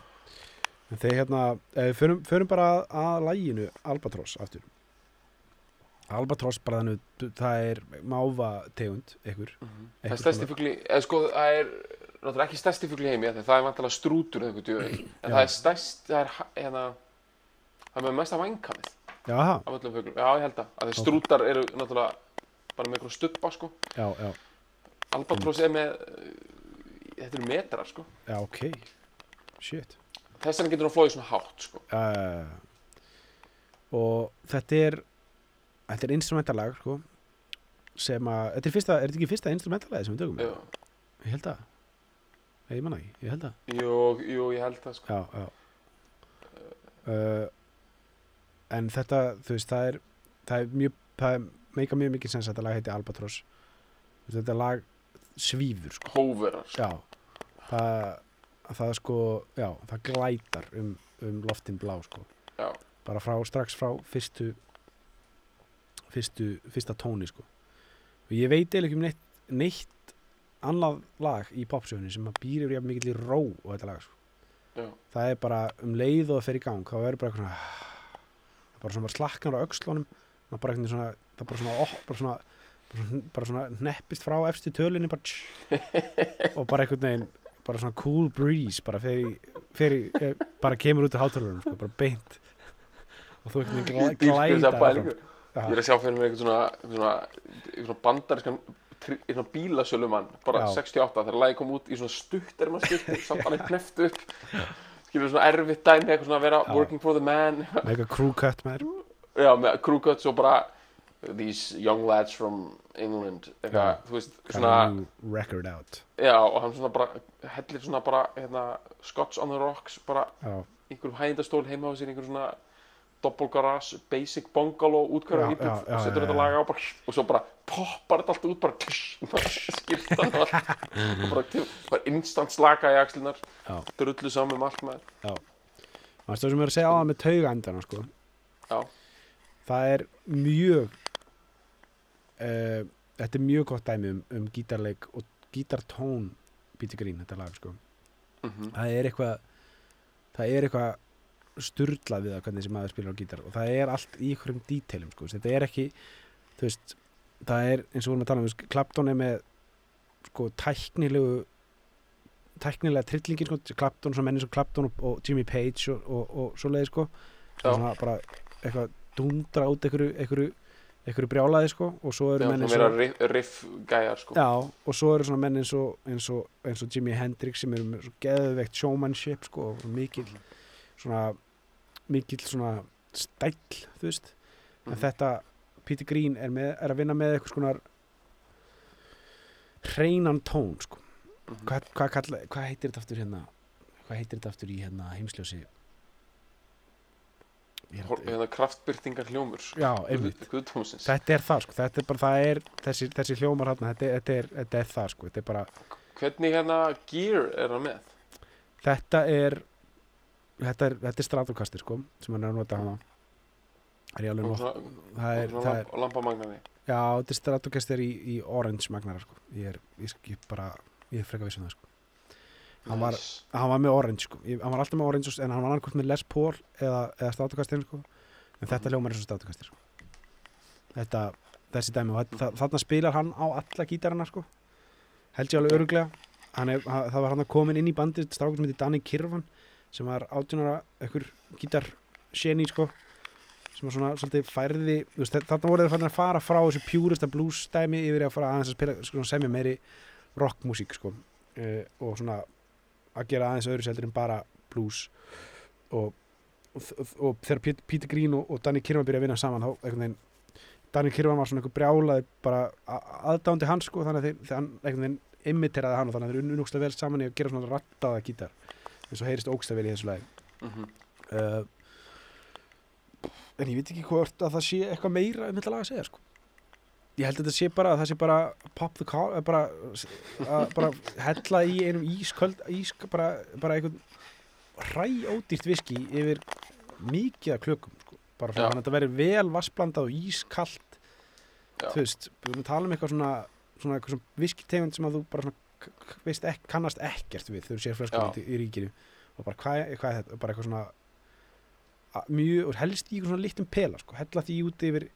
En þeir hérna, eh, förum, förum bara að, að læginu Albatross aftur. Albatross bara þannig, það er máva tegund, ykkur. Mhm. Það er stærsti fugli, eða sko, það er náttúrulega ekki stærsti fugli í heimi af því að það er vantilega strútur eða eitthvað djöð en Já. það er stærst, það er ha- hérna það er með mesta vænkamið Já, af öllum fuglum, já ég held það að því strútar eru náttúrulega bara með eitthvað stubba sko já, já, Albatross er með uh, þetta eru metrar sko já, ok. Shit. þess vegna getur hann flóðið svona hátt sko Uh, og þetta er, þetta er instrumentalag, sko, sem að, þetta er fyrsta, er þetta ekki fyrsta instrumentalagi sem við tökum? Jú, Ég held það. Nei, Ég manna ekki, ég held það. jú, jú, ég held það sko já, já. Uh, en þetta, þú veist, það er það er mjög, það er meika mjög mikið sens að þetta lag heiti Albatross þetta lag svífur sko. hóverar. Já, það það sko, já, það glætar um, um loftin blá sko. Bara frá, strax frá fyrstu fyrstu, fyrsta tóni sko. og ég veit eiginlega ekki um neitt, neitt annað lag í popsögunni sem býr yfir mikill í ró og þetta lag sko. Það er bara um leið og það fer í gang þá verður bara eitthvað svona er bara svona slaknar á öxlunum það er bara eitthvað svona það er bara svona, oh, bara svona bara svona, bara svona neppist frá efstu tölinni bara tss, og bara einhvern veginn bara svona cool breeze bara fyrir, fyrir eh, bara kemur út af hátalurinn sko, bara beint og þú einhvern veginn Ég glæ- dýrka þessa glætar pælingu. áfram. ég er að sjá fyrir mér eitthvað svona, eitthvað svona, svona eitthvað svona bílasölumann bara Já. 68 þegar lagi kom út í svona stutt er maður stutt, samt alveg kneft upp skilur svona erfitt dæmi eitthvað svona að vera Já. working for the man eitthvað crew cut með þér já, með cuts og bara these young lads from England eitthvað, Já. þú veist, svona record out já, og hann svona bara hellir svona bara, hérna, Scots on the Rocks bara einhverjum hægindastól heima á sér einhverjum svona doppelgarage, basic bungalow já, já, og setur þetta lag á bara, og svo bara poppar þetta allt út bara, skýrtan og allt og bara, bara instant slaka í axlinar Já. drullu saman um allt með það er sem ég er að segja á það með tauga endana sko. Já. Það er mjög uh, þetta er mjög gott dæmi um, um gítarleik og gítartón Peter Green, þetta lag sko. mm það er eitthvað það er eitthvað sturlað við það hvernig þessi maður spilar á gítar og það er allt í einhverjum dítelum sko. þetta er ekki þú veist, það er eins og við erum að tala um Clapton er með sko tæknilegu tæknilega trillingin sko, Clapton, svona menni svo Clapton og, og Jimmy Page og, og, og svo leiði sko Já. svona bara eitthvað dundra út einhverju, einhverju, einhverju brjálaði sko og svo eru menn svona eins og riff, riff gæjar sko Já, og svo eru svona menn eins og, eins og, eins og Jimi Hendrix sem eru með geðveikt showmanship sko, og mikill svona mikill svona stæll, þú veist en Mhm. þetta, Peter Green er, með, er að vinna með eitthvað skonar hreinan tón sko. Mhm. hvað, hvað, kalla, hvað heitir þetta aftur hérna hvað heitir þetta aftur í hérna heimsljósi Ég er Hor- að- hérna kraftbyrtingar hljómur Já, einmitt. Þetta er það sko, þetta er bara, það er þessi, þessi hljómar hérna, þetta, þetta, er, þetta er það sko, þetta er bara Hvernig hérna gear er hann með? Þetta er þetta er, er Stratocaster sko sem hann er að nota hana er ég alveg nótt. það er, það er, lamp, lampamagnari já, þetta er Stratocaster í, í orange magnara sko. Ég er, ég, ég bara, ég er freka vissum það sko Hann var- hann var með orange sko, hann var alltaf með orange en hann var annarkvæmt með Les Paul eða, eða Stratocaster sko. En þetta Mhm. hljómar er svo Stratocaster sko. þetta, þessi dæmi þarna spilar hann á alla gítarana sko. Held ég alveg öruglega hann er, það var hann að komin inn í bandið strákur sem heitir Danny Kirvan sem var átjónara ekkur gítar sjeni sko sem var svona svolítið færði þarna voru þeir fann að fara frá þessu pjúrista blues dæmi yfir að fara aðeins að spila semja meiri rockmusík sko. Uh, og svona að gera aðeins öðru seldur en bara blues. Og, og, og þegar Pét- Peter Green og, og Danny Kirvan byrja að vinna saman þá Danny Kirvan var svona einhver brjálaði bara aðdándi hans sko þannig að þeir, hann imiteraði hann og þannig að þeir unnu núkslega vel saman í að gera svona rattaða gítar eins og heyrist ógsta vel í þessu lagi. Mhm. uh, en ég veit ekki hvort að það sé eitthvað meira um þetta lag að segja sko ég held að þetta sé bara að það sé bara pop the car bara, bara hella í einum ísköld ís, bara, bara einhvern hræ ódýrt viski yfir mikið klökum sko. bara þannig að þetta verður vel vassblandað og ískalt. Já. þú veist, við erum að tala um eitthvað svona svona eitthvað svona viskitegund sem að þú bara svona veist ek, kannast ekkert við þegar þú sér flöskum í, í ríkinu. Og bara hvað, hvað er þetta, bara eitthvað svona mjög, og helst í eitthvað svona lítum pela sko, hella því úti yfir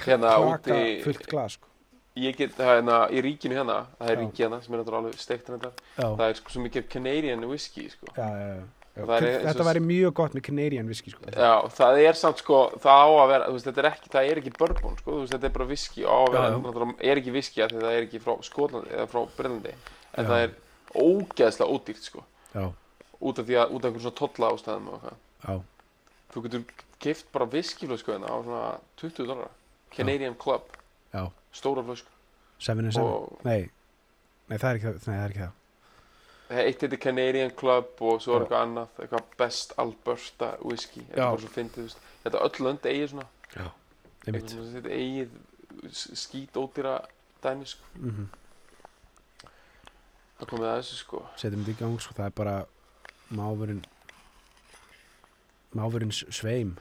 Hérna klaka úti- fullt glas sko. Ég get, það hérna, í ríkinu hérna, það er Já. ríki hérna sem er náttúrulega alveg steikt hérna, það er sko svo mikið Canadian whisky, sko. já, já, já. Það er eins og þetta væri mjög gott með Canadian whisky sko. Já, það er samt sko, það á að vera, þú veist, þetta er ekki, það er ekki bourbon, sko, þú veist, þetta er bara whisky og á að vera, Já, já. náttúrulega, er ekki whisky af því það er ekki frá Skotlandi eða frá Breitlandi, en Já. það er ógeðslega ódýrt, sko, já, út af því að, út af einhverjum svona tolla ástæðum og eitthvað. já, Þú getur keift bara whiskyflösku hérna á svona 20 dólar, Canadian Club, já. Stóra flösku, 7 og nei, nei, það er ekki það, nei, það er ekki það. eitt heitir Canadian Club og svo er Já. eitthvað annað, eitthvað Best Alberta whisky, þetta Já. er bara svo fyndið, þú veist, þetta öll lönd eigið svona, einmitt. svona, þetta eigið skít ódýra dæmi, sko. mm Það komið að þessu sko. Setjum þetta í gang sko, það er bara máfurinn máfurinn sveim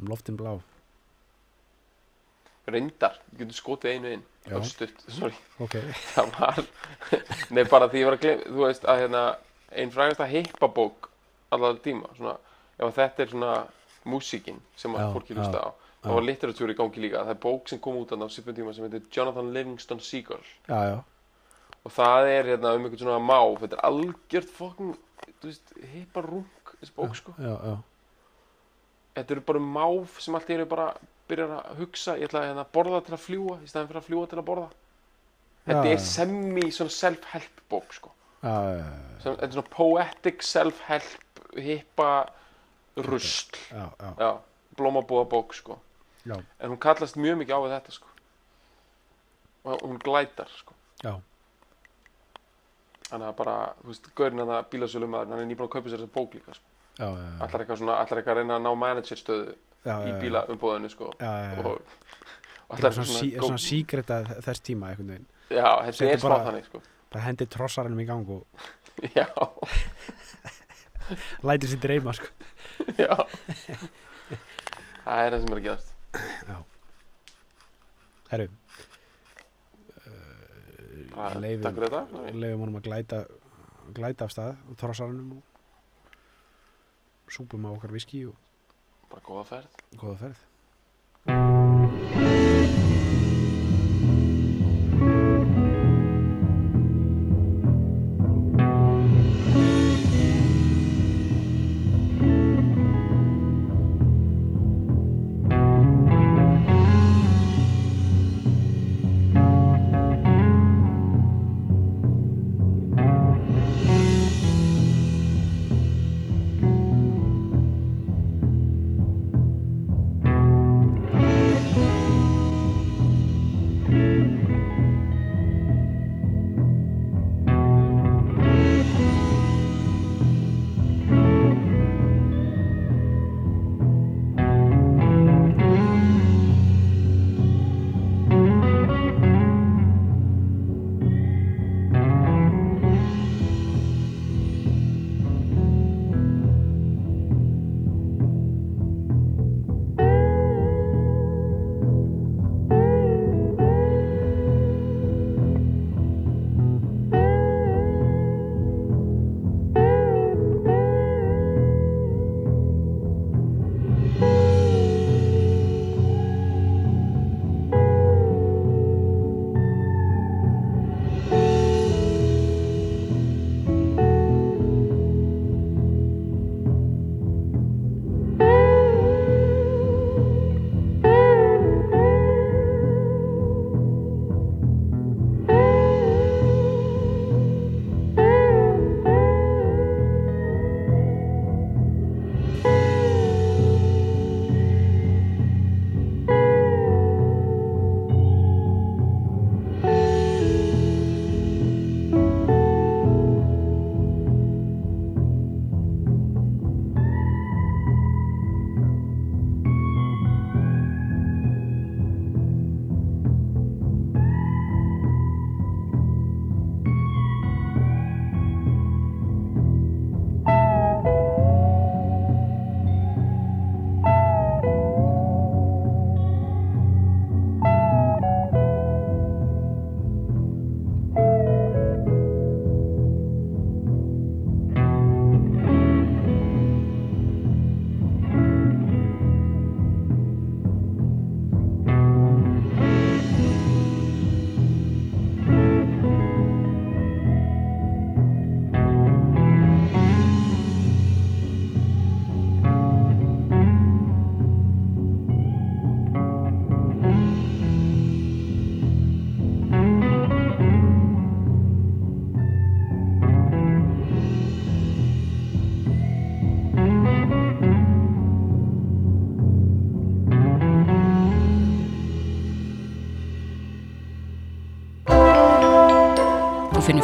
um loftin blá Reyndar, ég getur skotið einu inn. Já. Örstutt, sorry. Ok, Það var Nei, bara því ég var að glemja Þú veist að hérna Einn frægasta hippabók Allar tíma Svona Ef að þetta er svona Músíkin Sem að Já, fólki hlusta á Það var litteratúr í gangi líka. Það er bók sem kom út á svipum tíma Sem heitir Jonathan Livingston Seagull. Já, já. Og það er hérna um einhvern svona máf Þetta er algjört fokkin Þú veist Hipparung Þessi bók sko. já, já, þetta eru bara máf sem allt einu bara byrjar að hugsa, ég ætla að hérna, borða til að fljúa í staðin fyrir að fljúa til að borða þetta Já, er semi self-help bók sko. já, Sem, þetta er svona poetic self-help hippa já, blómabúða bók sko. en hún kallast mjög mikið á þetta sko. og hún glætar sko. þannig að bara, gaurinn að það bílasölum hann er nýbúin að kaupa sér þessa bók líka sko. allar eitthvað allar eitthvað að reyna að ná managerstöðu í já, bílaumbúðinu sko. já, já, já. og, allar svona, sí, svona síkreta þess tíma veginn. Já, þetta er smá þannig sko. bara hendi trossarinn í gang og Já, lætir sér dreyma sko. já. Það er það sem er að gerast. Herru. Bara leifum, leifum honum að glæta glæta af stað trossarinnum og súpum á okkar viski og Bara góða ferð. Góða ferð